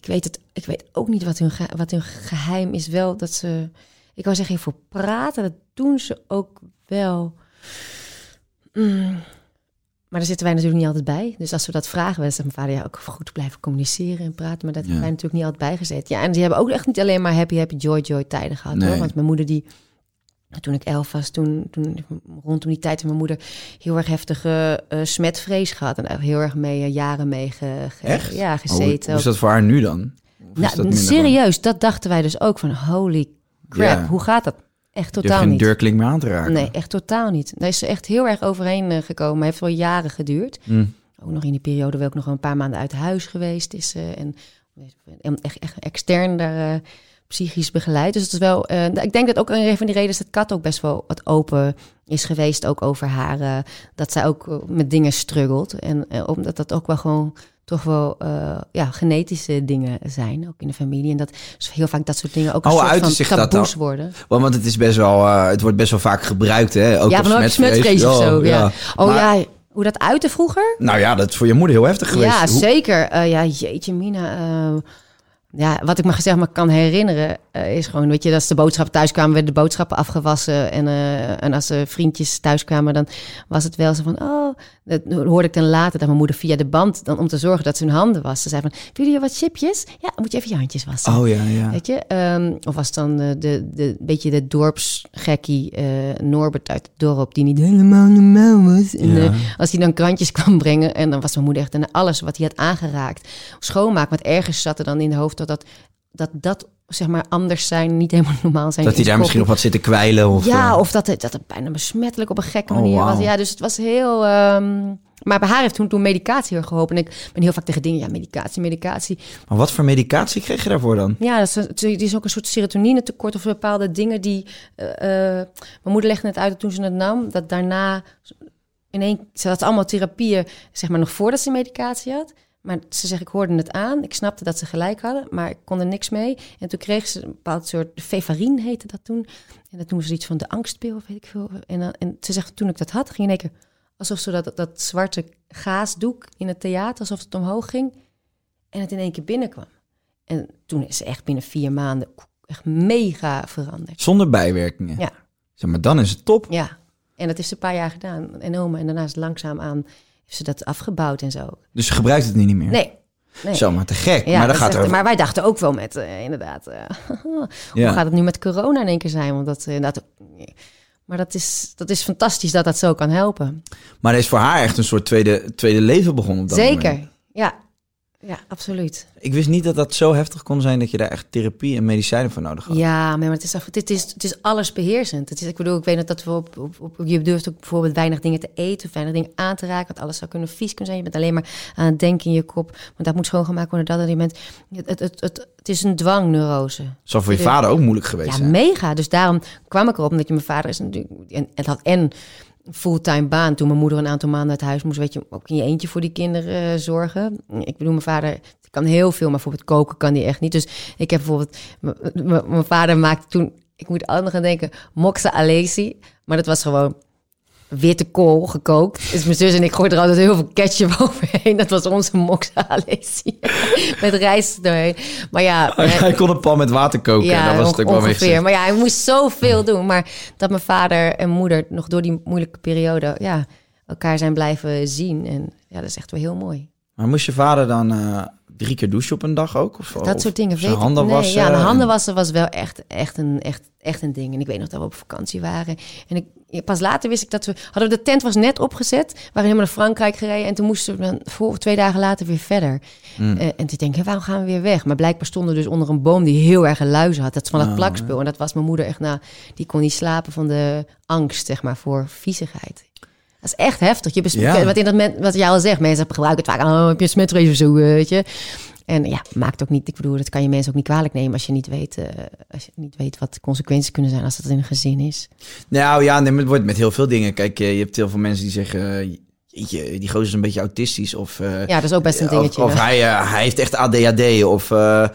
B: Ik, weet het, ik weet ook niet wat hun, wat hun geheim is. Wel dat ze... Ik wou zeggen, voor praten, dat doen ze ook wel. Mm, Maar daar zitten wij natuurlijk niet altijd bij. Dus als we dat vragen, dan zegt mijn vader ja ook goed blijven communiceren en praten. Maar dat hebben wij natuurlijk niet altijd bijgezet. Ja, en die hebben ook echt niet alleen maar happy, happy, joy, joy tijden gehad.
C: Nee.
B: Hoor. Want mijn moeder die, toen ik elf was, toen, toen rondom die tijd heeft mijn moeder heel erg heftige eh, smetvrees gehad. En daar heel erg mee, eh, jaren mee ge, ge-
C: Echt?
B: ja,
C: Oh,
B: gezeten.
C: hoe is dat voor haar nu dan? Dat
B: nou, serieus, dat dachten wij dus ook van holy crap,
C: Ja.
B: hoe gaat dat? Echt totaal
C: geen
B: niet.
C: deurklink meer aan te raken.
B: Nee, echt totaal niet. Daar is ze echt heel erg overheen eh, gekomen. Heeft wel jaren geduurd.
C: Mm.
B: Ook nog in die periode wel ook nog een paar maanden uit huis geweest is. en, echt, echt extern daar psychisch begeleid. Dus het is wel. eh, ik denk dat ook een van die redenen is dat Kat ook best wel wat open is geweest. Ook over haar. eh, dat zij ook eh, met dingen struggelt. En omdat dat ook wel gewoon toch wel ja, genetische dingen zijn, ook in de familie. En dat is heel vaak dat soort dingen ook een
C: Oh,
B: soort van taboes worden.
C: Want, want het is best wel, het wordt best wel vaak gebruikt, hè? Ook
B: ja, van ook smetvrees of zo. Ja. Oh
C: Maar-
B: ja, hoe dat uitte vroeger?
C: Nou ja, dat is voor je moeder heel heftig geweest.
B: Ja, zeker. Ja, jeetje, Mina. Eh, ja, wat ik me zeg maar kan herinneren eh, is gewoon, weet je, als de boodschappen thuis kwamen, werden de boodschappen afgewassen. En, eh, en als de vriendjes thuis kwamen, dan was het wel zo van, oh, dat hoorde ik dan later dat mijn moeder via de band, dan om te zorgen dat ze hun handen was. Ze zei van, wil je wat chipjes? Ja, dan moet je even je handjes wassen.
C: Oh ja, ja.
B: Weet je? Ehm, of was dan de, de, de beetje de dorpsgekkie eh, Norbert uit het dorp die niet helemaal normaal was. En,
C: Ja.
B: eh, als hij dan krantjes kwam brengen en dan was mijn moeder echt en alles wat hij had aangeraakt schoonmaken. Want ergens zat er dan in de hoofd dat dat, dat, dat zeg maar anders zijn, niet helemaal normaal zijn.
C: Dat hij daar misschien op had zitten kwijlen. Of,
B: Ja,
C: eh,
B: of dat het, dat het bijna besmettelijk op een gekke
C: Oh,
B: manier was. Ja, dus het was heel... ehm, maar bij haar heeft toen, toen medicatie heel geholpen. En ik ben heel vaak tegen dingen, ja, medicatie, medicatie.
C: Maar wat voor medicatie kreeg je daarvoor dan?
B: Ja, dat is, het is ook een soort serotonine tekort of bepaalde dingen die... eh, eh, mijn moeder legde het uit toen ze het nam, dat daarna... In één, ze had allemaal therapieën, zeg maar, nog voordat ze medicatie had. Maar ze zegt, ik hoorde het aan. Ik snapte dat ze gelijk hadden, maar ik kon er niks mee. En toen kreeg ze een bepaald soort... Fevarine heette dat toen. En dat noemen ze iets van de angstpil, of weet ik veel. En, dan- en ze zegt, toen ik dat had, ging in één keer... Alsof ze dat, dat zwarte gaasdoek in het theater, alsof het omhoog ging. En het in één keer binnenkwam. En toen is ze echt binnen vier maanden echt mega veranderd.
C: Zonder bijwerkingen.
B: Ja.
C: Zeg maar, dan is het top.
B: Ja, en dat heeft ze een paar jaar gedaan. En daarna is het langzaam aan ze dat afgebouwd en zo.
C: Dus je gebruikt het niet meer.
B: Nee. nee.
C: Zo, maar te gek.
B: Ja,
C: maar dan
B: dat
C: gaat er...
B: echt- maar wij dachten ook wel met, eh, inderdaad, eh,
C: Ja.
B: hoe gaat het nu met corona in één keer zijn? Want dat, eh, dat, maar dat is, dat is fantastisch dat dat zo kan helpen.
C: Maar er is voor haar echt een soort tweede, tweede leven begonnen op dat
B: Zeker,
C: moment.
B: ja. Ja, absoluut.
C: Ik wist niet dat dat zo heftig kon zijn dat je daar echt therapie en medicijnen voor nodig had.
B: Ja, maar het is, dit is, het is alles beheersend. Het is, ik bedoel, ik weet dat we op, op, op- je durft ook bijvoorbeeld weinig dingen te eten of weinig dingen aan te raken. Want alles zou kunnen vies kunnen zijn. Je bent alleen maar aan het denken in je kop. Want dat moet schoongemaakt worden. Dat en je bent, het, het, het, het, het is een dwangneurose.
C: Zou voor je
B: De-
C: vader ook moeilijk geweest
B: Ja,
C: zijn.
B: mega. Dus daarom kwam ik erop, omdat je mijn vader is natuurlijk... En het had en fulltime baan. Toen mijn moeder een aantal maanden uit huis moest, weet je, ook in je eentje voor die kinderen eh, zorgen. Ik bedoel, mijn vader kan heel veel, maar bijvoorbeeld koken kan hij echt niet. Dus ik heb bijvoorbeeld... Mijn vader maakte toen... Ik moet gaan denken, moksa alesi. Maar dat was gewoon witte kool gekookt. Dus mijn zus en ik gooiden er altijd heel veel ketchup overheen. Dat was onze moksa alesi. Met rijst doorheen. Maar ja...
C: Hij kon een pan met water koken.
B: Ja,
C: dat was het ook wel
B: ongeveer. Maar ja, hij moest zoveel doen. Maar dat mijn vader en moeder nog door die moeilijke periode... Ja, elkaar zijn blijven zien. En ja, dat is echt wel heel mooi.
C: Maar moest je vader dan eh, drie keer douchen op een dag ook? Of,
B: Dat
C: of
B: soort dingen weet ik.
C: handen
B: nee,
C: wassen?
B: ja, de handen
C: en-
B: wassen was wel echt, echt, een, echt, echt een ding. En ik weet nog dat we op vakantie waren. En ik, pas later wist ik dat we... Hadden we de tent was net opgezet. We waren helemaal naar Frankrijk gereden. En toen moesten we dan voor, twee dagen later weer verder.
C: Hmm.
B: Eh, en toen denk ik, waarom gaan we weer weg? Maar blijkbaar stonden we dus onder een boom die heel erg luizen had. Dat is van dat
C: Oh,
B: plakspul. En dat was mijn moeder echt, nou, die kon niet slapen van de angst, zeg maar, voor viezigheid. Dat is echt heftig. Je
C: Ja.
B: Wat, in dat men, wat jij al zegt, mensen gebruiken het vaak. Oh, heb je smetrace of zo, weet je. En ja, maakt ook niet. Ik bedoel, dat kan je mensen ook niet kwalijk nemen als je niet weet, eh, als je niet weet wat de consequenties kunnen zijn als dat in een gezin is.
C: Nou ja, nee, het wordt met heel veel dingen. Kijk, eh, je hebt heel veel mensen die zeggen... eh, Jeetje, die gozer is een beetje autistisch. Of,
B: Ja, dat is ook best een dingetje.
C: Of, hij, hij heeft echt ADHD. Of er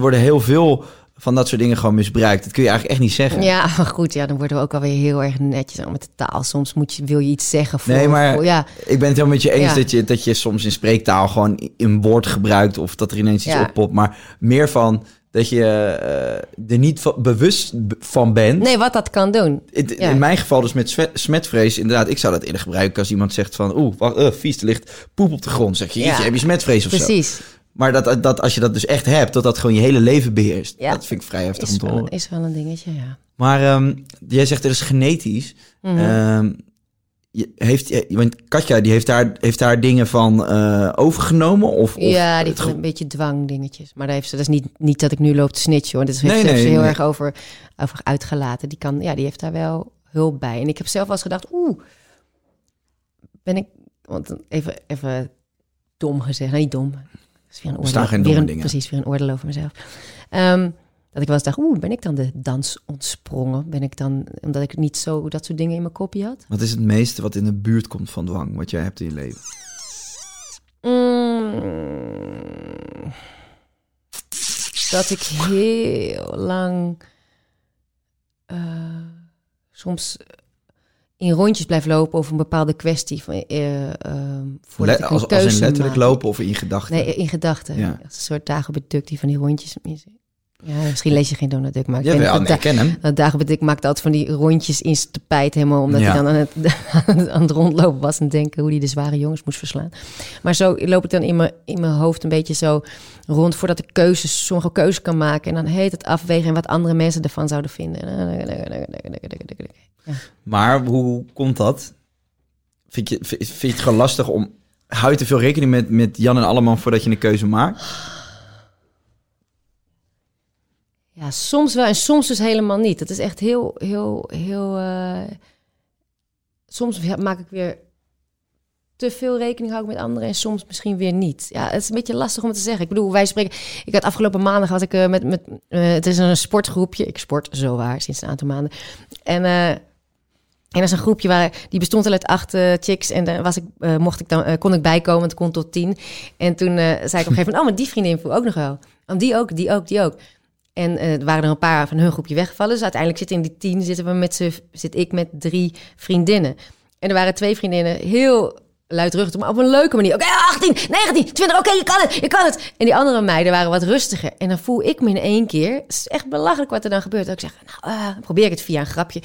C: worden heel veel van dat soort dingen gewoon misbruikt. Dat kun je eigenlijk echt niet zeggen.
B: Ja, maar goed, ja, dan worden we ook wel weer heel erg netjes met de taal. Soms moet je, wil je iets zeggen voor...
C: Nee, maar
B: voor- ja,
C: ik ben het helemaal met je eens
B: Ja.
C: dat, je, dat je soms in spreektaal gewoon een woord gebruikt of dat er ineens iets
B: Ja.
C: oppopt. Maar meer van, dat je eh, er niet van- bewust van bent.
B: Nee, wat dat kan doen.
C: In,
B: Ja.
C: in mijn geval dus met smetvrees, inderdaad, ik zou dat eerder gebruiken als iemand zegt van, oeh, wacht, eh, vies, er ligt poep op de grond. Zeg je,
B: Ja.
C: heb je smetvrees of zo?
B: Precies.
C: Maar dat, dat als je dat dus echt hebt, dat dat gewoon je hele leven beheerst.
B: Ja.
C: Dat vind ik vrij heftig om
B: Is
C: te
B: wel,
C: horen.
B: is wel een dingetje, ja.
C: Maar ehm, jij zegt er is genetisch.
B: Mhm.
C: Ehm, je- heeft, je- want Katja, die heeft daar, heeft daar dingen van eh, overgenomen? Of, of
B: ja, die heeft een beetje dwangdingetjes. Maar daar heeft ze, dat is niet, niet dat ik nu loop te snitchen hoor. Dat is, heeft,
C: Nee,
B: heeft
C: nee,
B: ze heel erg over, over uitgelaten. Die, kan, ja, die heeft daar wel hulp bij. En ik heb zelf wel eens gedacht, oeh, ben ik... Want even, even dom gezegd, nou, niet dom. Is weer een oordeel-
C: geen
B: weer
C: domme
B: een-
C: dingen.
B: Precies, weer een oordeel over mezelf. Ehm, dat ik wel eens dacht, oeh, ben ik dan de dans ontsprongen? Ben ik dan, omdat ik niet zo dat soort dingen in mijn kopje had?
C: Wat is het meeste wat in de buurt komt van dwang, wat jij hebt in je leven?
B: Mm. dat ik heel lang eh, soms in rondjes blijf lopen over een bepaalde kwestie. Van, voordat
C: Le-
B: ik een
C: als, als
B: keuze
C: in letterlijk
B: maak.
C: lopen of in gedachten?
B: Nee, in gedachten.
C: Ja.
B: Als een soort Dagobert Duck die van die rondjes... Ja, misschien lees je geen Donald Duck, maar ik
C: ja, wel,
B: dat
C: nee, ik ken hem.
B: dat Dagobert Duck maakte altijd van die rondjes in zijn tapijt helemaal... omdat
C: Ja.
B: hij dan aan het, aan het rondlopen was en denken hoe hij de zware jongens moest verslaan. Maar zo loop ik dan in mijn, in mijn hoofd een beetje zo rond... voordat ik keuzes, sommige keuzes kan maken. En dan heet het afwegen en wat andere mensen ervan zouden vinden.
C: Maar hoe komt dat? Vind je, vind vind je het gewoon lastig om... Hou je te veel rekening met, met Jan en Alleman voordat je een keuze maakt?
B: Ja, soms wel en soms dus helemaal niet. Het is echt heel, heel, heel... eh, Soms maak ik weer te veel rekening hou ik met anderen en soms misschien weer niet. Ja, het is een beetje lastig om te zeggen. Ik bedoel, wij spreken... Ik had afgelopen maandag had ik eh, met... met eh, het is een sportgroepje. Ik sport zo waar sinds een aantal maanden. En... en dat is een groepje waar die bestond al uit acht eh, chicks. En daar was ik, eh, mocht ik dan, eh, kon ik bijkomen, het kon tot tien. En toen zei ik op een gegeven moment: Oh, maar die vriendin voel ook nog wel. Oh, die ook, die ook, die ook. En er waren er een paar van hun groepje weggevallen. Dus uiteindelijk zitten in die tien zitten we met zit ik met drie vriendinnen. En er waren twee vriendinnen heel luidruchtig, maar op een leuke manier. Oké, 18, 19, 20, oké, je kan het, je kan het. En die andere meiden waren wat rustiger. En dan voel ik me in één keer, het is echt belachelijk wat er dan gebeurt. Ik zeg, nou, eh, probeer ik het via een grapje.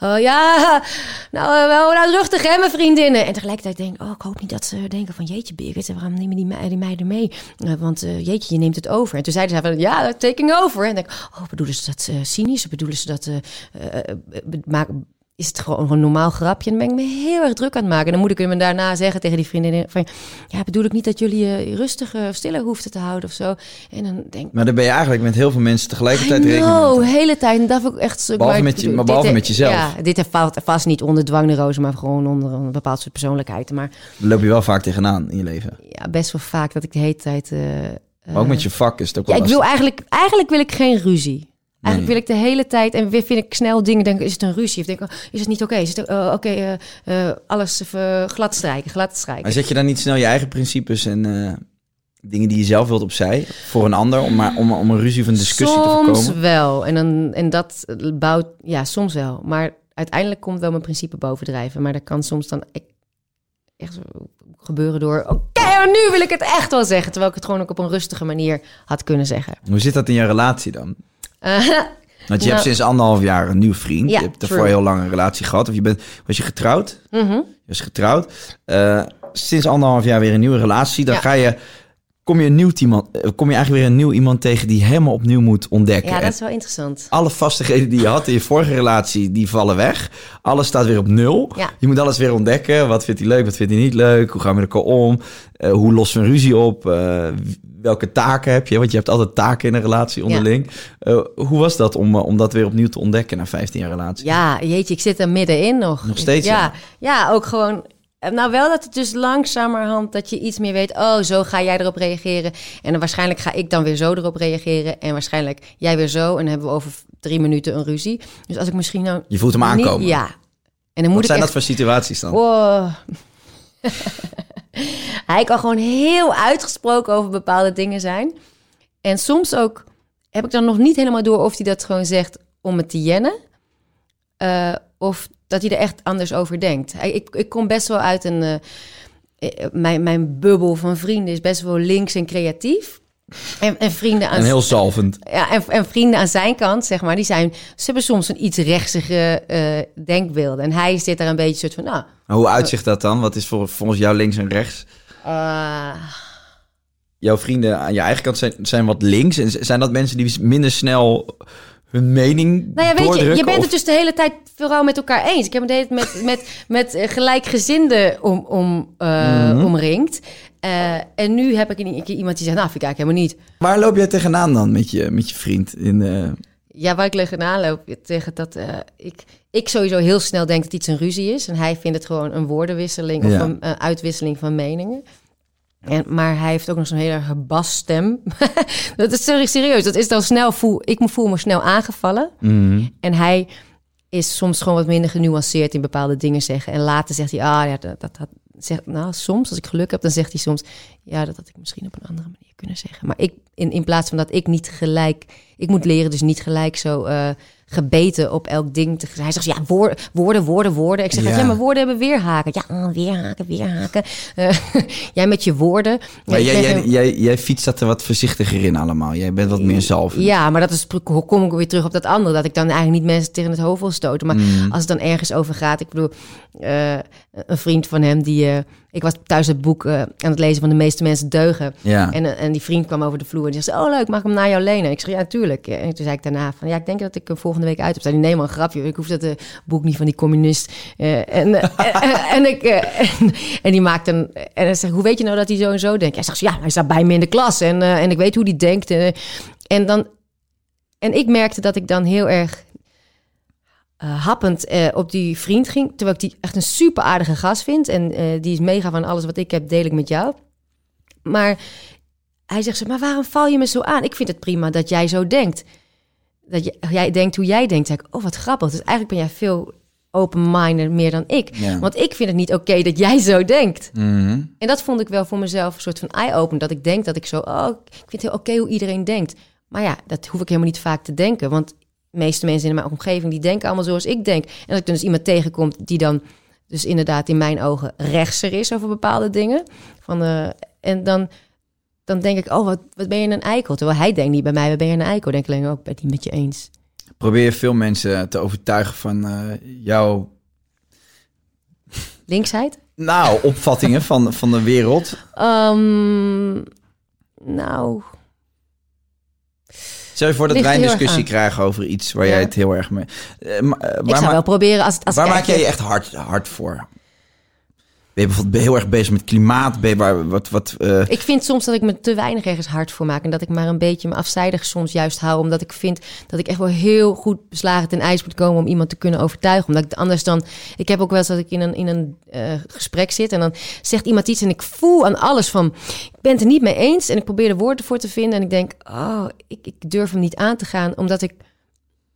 B: Oh ja, nou, eh, wel luidruchtig hè, mijn vriendinnen. En tegelijkertijd denk ik, oh, ik hoop niet dat ze denken van, jeetje, Birgit, waarom nemen die, die meiden mee? Eh, want jeetje, je neemt het over. En toen zeiden ze van, ja, taking over. En denk ik, oh, bedoelen ze dat cynisch? Bedoelen ze dat, eh eh, eh, is het gewoon een normaal grapje? En dan ben ik me heel erg druk aan het maken. En dan moet ik hem daarna zeggen tegen die vriendin van... ja, bedoel ik niet dat jullie je rustig of stiller hoefden te houden of zo. En dan denk.
C: Maar dan ben je eigenlijk met heel veel mensen tegelijkertijd rekening mee.
B: de hele tijd. En dat ik echt...
C: Behalve met je- maar behalve
B: dit-
C: met jezelf.
B: Ja, dit valt vast niet onder dwangneurose, maar gewoon onder een bepaald soort persoonlijkheid. Maar
C: Daar loop je wel vaak tegenaan in je leven.
B: ja, best wel vaak dat ik de hele tijd... eh,
C: Maar ook met je vak is het ook
B: ja, ik wil eigenlijk, eigenlijk wil ik geen ruzie. Eigenlijk
C: Nee.
B: wil ik de hele tijd en weer vind ik snel dingen denken, is het een ruzie? Of denk ik, oh, is het niet oké? Is het eh, oké, eh, eh, alles even glad strijken, glad strijken.
C: Maar zet je dan niet snel je eigen principes en dingen die je zelf wilt opzij voor een ander, om, maar, om, om een ruzie of een discussie te
B: soms
C: voorkomen?
B: wel. En, dan, en dat bouwt, ja, soms wel. Maar uiteindelijk komt wel mijn principe bovendrijven. Maar dat kan soms dan e- echt gebeuren door, oké, nu wil ik het echt wel zeggen. Terwijl ik het gewoon ook op een rustige manier had kunnen zeggen.
C: Hoe zit dat in je relatie dan?
B: Eh,
C: Want je
B: Nou-
C: hebt sinds anderhalf jaar een nieuw vriend.
B: Ja,
C: je hebt daarvoor
B: true.
C: heel lang een relatie gehad. Of je bent, was je getrouwd?
B: mhm.
C: Je was getrouwd. Eh, sinds anderhalf jaar weer een nieuwe relatie. Dan
B: Ja.
C: ga je, kom je, een nieuw iemand, eh, kom je eigenlijk weer een nieuw iemand tegen die helemaal opnieuw moet ontdekken.
B: Ja, dat is wel interessant.
C: alle vastigheden die je had in je vorige relatie, die vallen weg. Alles staat weer op nul.
B: Ja.
C: Je moet alles weer ontdekken. Wat vindt hij leuk, wat vindt hij niet leuk? Hoe gaan we met elkaar om? Eh, hoe lossen we een ruzie op? Welke taken heb je? Want je hebt altijd taken in een relatie onderling. Eh, hoe was dat om, eh, om dat weer opnieuw te ontdekken na 15 jaar relatie?
B: Ja, jeetje, ik zit er middenin nog.
C: Nog steeds,
B: Ja, ja ook gewoon... Nou, wel dat het dus langzamerhand dat je iets meer weet. Oh, zo ga jij erop reageren. En dan waarschijnlijk ga ik dan weer zo erop reageren. En waarschijnlijk jij weer zo. En dan hebben we over drie minuten een ruzie. Dus als ik misschien nou...
C: Je voelt hem
B: niet-
C: aankomen.
B: ja. En dan moet
C: Wat zijn
B: echt...
C: dat voor situaties dan?
B: Oh. Hij kan gewoon heel uitgesproken over bepaalde dingen zijn. En soms ook heb ik dan nog niet helemaal door of hij dat gewoon zegt om het te jennen. eh, of dat hij er echt anders over denkt. Ik, ik kom best wel uit een... eh, eh, mijn, mijn bubbel van vrienden is best wel links en creatief. En, en vrienden aan
C: En heel zalvend.
B: ja, en, en vrienden aan zijn kant, zeg maar, die zijn, ze hebben soms een iets rechtsige eh, denkbeelden. En hij zit daar een beetje soort van, nou,
C: Maar hoe uitzicht dat dan? Wat is voor, volgens jou links en rechts?
B: eh,
C: Jouw vrienden aan je eigen kant zijn, zijn wat links. En zijn dat mensen die minder snel hun mening
B: Nou ja, weet je, je bent
C: of-
B: het dus de hele tijd vooral met elkaar eens. Ik heb me de hele tijd met, met, met eh, gelijkgezinden om, om, eh,
C: Mhm.
B: omringd. Eh, en nu heb ik een keer iemand die zegt, nou, vind ik eigenlijk helemaal niet.
C: Waar loop jij tegenaan dan met je, met je vriend? In,
B: Ja, waar ik tegenaan loop, tegen dat eh, ik, ik sowieso heel snel denk dat iets een ruzie is. En hij vindt het gewoon een woordenwisseling of
C: Ja.
B: een eh, uitwisseling van meningen. En, maar hij heeft ook nog zo'n hele basstem. dat is serieus. Dat is dan snel voel. Ik voel me snel aangevallen. En hij is soms gewoon wat minder genuanceerd in bepaalde dingen zeggen. En later zegt hij, ah ja, dat, dat had. Zegt, nou, soms, als ik geluk heb, dan zegt hij soms... ja, dat had ik misschien op een andere manier kunnen zeggen. Maar ik, in, in plaats van dat ik niet gelijk... ik moet leren dus niet gelijk zo eh, gebeten op elk ding. Hij zegt, ja, woorden, woorden, woorden, woorden. Ik zeg,
C: Ja.
B: ja, maar woorden hebben weerhaken. Ja, ah, weerhaken, weerhaken. Eh, jij met je woorden.
C: maar jij, jij, jij, jij fietst dat er wat voorzichtiger in allemaal. Jij bent wat meer zalvend.
B: Ja, maar dat is, kom ik weer terug op dat andere. Dat ik dan eigenlijk niet mensen tegen het hoofd wil stoten. Maar
C: Mm.
B: als het dan ergens over gaat. Ik bedoel, eh, een vriend van hem die... eh, ik was thuis het boek eh, aan het lezen van De meeste mensen deugen.
C: Ja.
B: En, eh, en die vriend kwam over de vloer en die zei... Oh leuk, mag ik hem naar jou lenen? Ik zeg, ja, tuurlijk. En toen zei ik daarna van... Ja, ik denk dat ik hem volgende week uit heb. Die neem maar een grapje. Ik hoef dat eh, boek niet van die communist. En, en, ik, en, en die maakt een... En hij zegt, hoe weet je nou dat hij zo en zo denkt? Hij zegt, ja, hij staat bij me in de klas. En, en ik weet hoe die denkt. en dan... En ik merkte dat ik dan heel erg eh, happend eh, op die vriend ging. Terwijl ik die echt een super aardige gast vind. En eh, die is mega van alles wat ik heb, deel ik met jou. Maar hij zegt ze, maar waarom val je me zo aan? Ik vind het prima dat jij zo denkt. Dat je, jij denkt hoe jij denkt. Zeg ik, oh wat grappig. Dus eigenlijk ben jij veel open-minded meer dan ik.
C: Ja.
B: Want ik vind het niet oké dat jij zo denkt.
C: Mhm.
B: En dat vond ik wel voor mezelf een soort van eye-open. Dat ik denk dat ik zo, oh, ik vind het heel oké hoe iedereen denkt. Maar ja, dat hoef ik helemaal niet vaak te denken. Want meeste mensen in mijn omgeving, die denken allemaal zoals ik denk. En als ik dus iemand tegenkomt die dan dus inderdaad in mijn ogen rechtser is over bepaalde dingen. Van, eh, en dan, dan denk ik, oh, wat, wat ben je een eikel? Terwijl hij denkt niet bij mij, wat ben je een eikel? Denk ik alleen, ook, ben het niet met je eens.
C: Probeer je veel mensen te overtuigen van eh, jouw
B: Linksheid?
C: nou, opvattingen van, van de wereld.
B: Ehm, nou,
C: Stel je voor dat wij een discussie krijgen over iets waar jij het heel erg mee... Eh, maar, eh,
B: ik zou wel proberen als het... Als
C: waar maak jij je echt hard, hard voor? Ben je bijvoorbeeld heel erg bezig met klimaat? Ben je waar, wat, wat, eh,
B: Ik vind soms dat ik me te weinig ergens hard voor maak. En dat ik maar een beetje me afzijdig soms juist hou. Omdat ik vind dat ik echt wel heel goed beslagen ten ijs moet komen om iemand te kunnen overtuigen. Omdat ik anders dan. Ik heb ook wel eens dat ik in een, in een eh, gesprek zit. En dan zegt iemand iets. En ik voel aan alles van. Ik ben het er niet mee eens. En ik probeer de woorden voor te vinden. En ik denk, oh, ik, ik durf hem niet aan te gaan. Omdat ik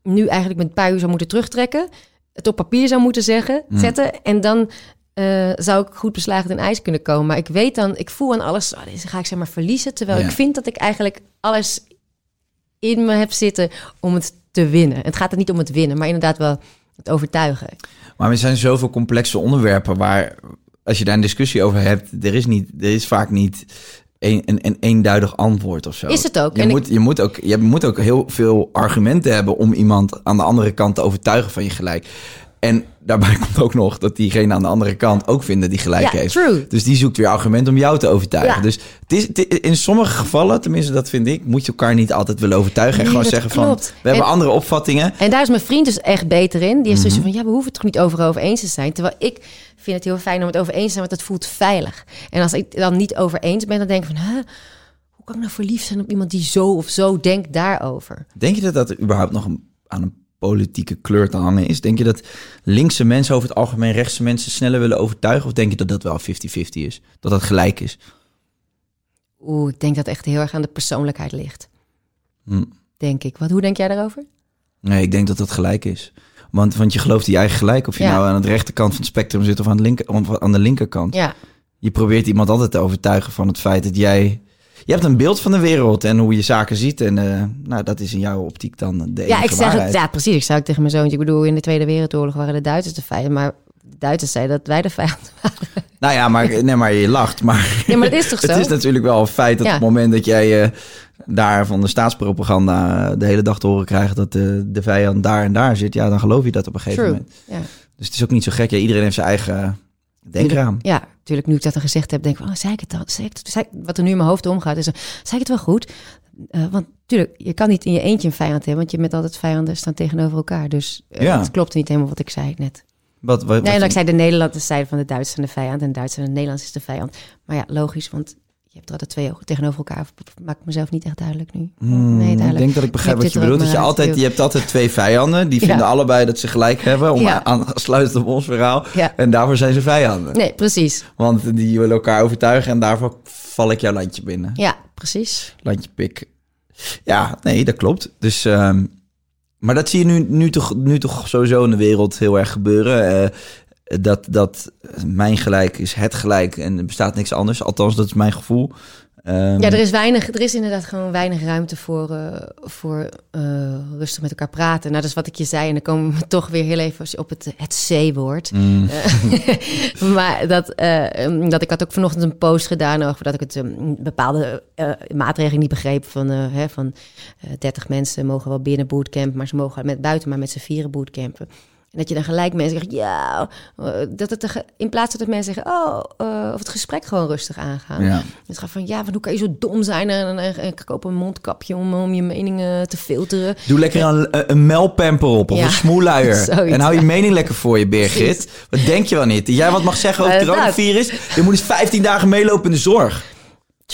B: nu eigenlijk met een paar uur zou moeten terugtrekken. Het op papier zou moeten zeggen, zetten. En dan eh, zou ik goed beslagen ten ijs kunnen komen. Maar ik weet dan, ik voel aan alles, oh, deze ga ik zeg maar verliezen. Terwijl
C: Ja.
B: ik vind dat ik eigenlijk alles in me heb zitten om het te winnen. Het gaat er niet om het winnen, maar inderdaad wel het overtuigen.
C: Maar er zijn zoveel complexe onderwerpen waar, als je daar een discussie over hebt, er is, niet, er is vaak niet een, een, een eenduidig antwoord of zo.
B: Is het ook.
C: Je,
B: En ik-
C: moet, je, moet ook, je moet ook heel veel argumenten hebben om iemand aan de andere kant te overtuigen van je gelijk. En daarbij komt ook nog dat diegene aan de andere kant ook vindt dat die gelijk
B: Ja,
C: heeft.
B: true.
C: Dus die zoekt weer argument om jou te overtuigen.
B: Ja.
C: Dus het is, het is- in sommige gevallen, tenminste dat vind ik, moet je elkaar niet altijd willen overtuigen. En gewoon zeggen
B: klopt.
C: van, we hebben
B: En-
C: andere opvattingen.
B: En daar is mijn vriend dus echt beter in. Die is
C: Mhm.
B: dus van, ja, we hoeven het toch niet overal over eens te zijn. Terwijl ik vind het heel fijn om het over eens te zijn, want dat voelt veilig. En als ik dan niet over eens ben, dan denk ik van, huh, hoe kan ik nou verliefd zijn op iemand die zo of zo denkt daarover?
C: Denk je dat dat er überhaupt nog een, aan een politieke kleur te hangen is? Denk je dat linkse mensen over het algemeen rechtse mensen sneller willen overtuigen? Of denk je dat dat wel 50-50 is? Dat dat gelijk is?
B: Oeh, ik denk dat echt heel erg aan de persoonlijkheid ligt.
C: Hm.
B: Denk ik. Wat, hoe denk jij daarover?
C: Nee, ik denk dat dat gelijk is. Want, want je gelooft in je eigen gelijk. Of je
B: Ja.
C: nou aan de rechterkant van het spectrum zit of aan de, linker, of aan de linkerkant.
B: Ja,
C: Je probeert iemand altijd te overtuigen van het feit dat jij... Je hebt een beeld van de wereld en hoe je zaken ziet. En eh, nou, dat is in jouw optiek dan de
B: ja ik zeg
C: waarheid.
B: het. Ja, precies. Ik zei ook tegen mijn zoontje. Ik bedoel, in de Tweede Wereldoorlog waren de Duitsers de vijand. Maar de Duitsers zeiden dat wij de vijand waren.
C: Nou ja, maar, nee, maar je lacht. Maar,
B: Ja, maar dat is toch
C: het
B: zo?
C: is natuurlijk wel een feit dat
B: Ja.
C: op het moment dat jij eh, daar van de staatspropaganda de hele dag te horen krijgt dat de, de vijand daar en daar zit, ja, dan geloof je dat op een gegeven
B: True.
C: moment.
B: Ja.
C: Dus het is ook niet zo gek. Ja, iedereen heeft zijn eigen denkraam.
B: Ja, natuurlijk. Nu ik dat dan gezegd heb, denk ik, oh, zei ik het dan? Zei ik het? Zei ik- wat er nu in mijn hoofd omgaat, is, eh, zei ik het wel goed? Eh, want natuurlijk, je kan niet in je eentje een vijand hebben, want je met altijd vijanden staan tegenover elkaar. Dus eh,
C: Ja.
B: het klopt niet helemaal wat ik zei net.
C: Wat, wat,
B: Nee,
C: wat-
B: ik zei de Nederlanders zeiden van de Duitsers zijn de vijand en de Duitsers en de Nederlanders is de vijand. Maar ja, logisch, want je hebt er altijd twee ogen tegenover elkaar. Maak ik mezelf niet echt duidelijk nu.
C: Hmm,
B: nee,
C: ik
B: duidelijk.
C: denk dat ik begrijp wat je bedoelt. Dat je, altijd, je hebt altijd twee vijanden. Die
B: Ja.
C: vinden allebei dat ze gelijk hebben. Om
B: Ja.
C: aan sluitend op ons verhaal.
B: Ja.
C: En daarvoor zijn ze vijanden.
B: Nee, precies.
C: Want die willen elkaar overtuigen. En daarvoor val ik jouw landje binnen.
B: Ja, precies.
C: Landje pik. Ja, nee, dat klopt. Dus, ehm, maar dat zie je nu, nu, toch, nu toch sowieso in de wereld heel erg gebeuren. Eh, dat, dat mijn gelijk is het gelijk en er bestaat niks anders. Althans, dat is mijn gevoel. Ehm,
B: Ja, er is weinig, er is inderdaad gewoon weinig ruimte voor, eh, voor eh, rustig met elkaar praten. Nou, dat is wat ik je zei. En dan komen we toch weer heel even op het, het C-woord.
C: mm,
B: Eh, maar dat, eh, dat ik had ook vanochtend een post gedaan over dat ik het eh, bepaalde eh, maatregelen niet begreep. Van, hè, van eh 30 mensen mogen wel binnen bootcamp, maar ze mogen met buiten maar met z'n vieren bootcampen. En dat je dan gelijk mensen zegt, ja, eh, dat het in plaats dat mensen zeggen, oh, eh, of het gesprek gewoon rustig aangaan.
C: ja.
B: Het gaat van, ja, van hoe kan je zo dom zijn en, en, koop een mondkapje om, om je meningen te filteren.
C: Doe lekker een, een melpamper op of
B: Ja,
C: een smoeluier. en hou je mening lekker voor je, Birgit. Wat denk je wel niet? Dat jij wat mag zeggen over het coronavirus? Je moet eens 15 dagen meelopen in de zorg.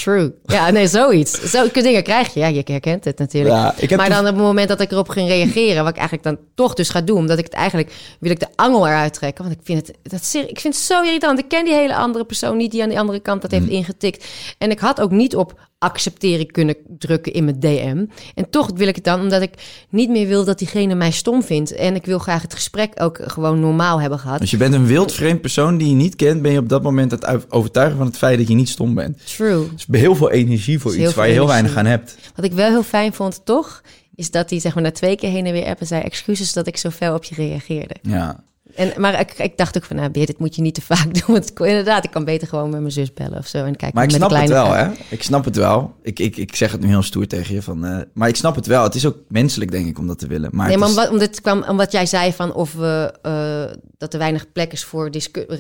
B: True. Ja, nee, zoiets. Zulke dingen krijg je. Ja, je herkent het natuurlijk.
C: Ja,
B: maar
C: dus-
B: dan op het moment dat ik erop ging reageren, wat ik eigenlijk dan toch dus ga doen, omdat ik het eigenlijk wil ik de angel eruit trekken, want ik vind het, dat, ik vind het zo irritant. Ik ken die hele andere persoon niet die aan die andere kant dat
C: Mm.
B: heeft ingetikt. En ik had ook niet op accepteren kunnen drukken in mijn DM. En toch wil ik het dan, omdat ik niet meer wil dat diegene mij stom vindt. En ik wil graag het gesprek ook gewoon normaal hebben gehad.
C: Als je bent een wild vreemd persoon die je niet kent, ben je op dat moment het overtuigen van het feit dat je niet stom bent.
B: True.
C: Dus heel veel energie voor
B: is
C: iets waar je heel weinig aan hebt.
B: Wat ik wel heel fijn vond, toch, is dat hij zeg maar na twee keer heen en weer appen zei excuses dat ik zo fel op je reageerde.
C: Ja.
B: En, maar ik, ik dacht ook van, nou, Beer, dit moet je niet te vaak doen. Want ik- inderdaad, ik kan beter gewoon met mijn zus bellen of zo. En kijken
C: Maar ik
B: met
C: snap het wel, hè? Ik snap het wel. Ik, ik, ik zeg het nu heel stoer tegen je. Van, eh, maar ik snap het wel. Het is ook menselijk, denk ik, om dat te willen. Maar
B: Nee,
C: het
B: maar
C: is-
B: omdat, het kwam, omdat jij zei van of we, eh, dat er weinig plek is voor,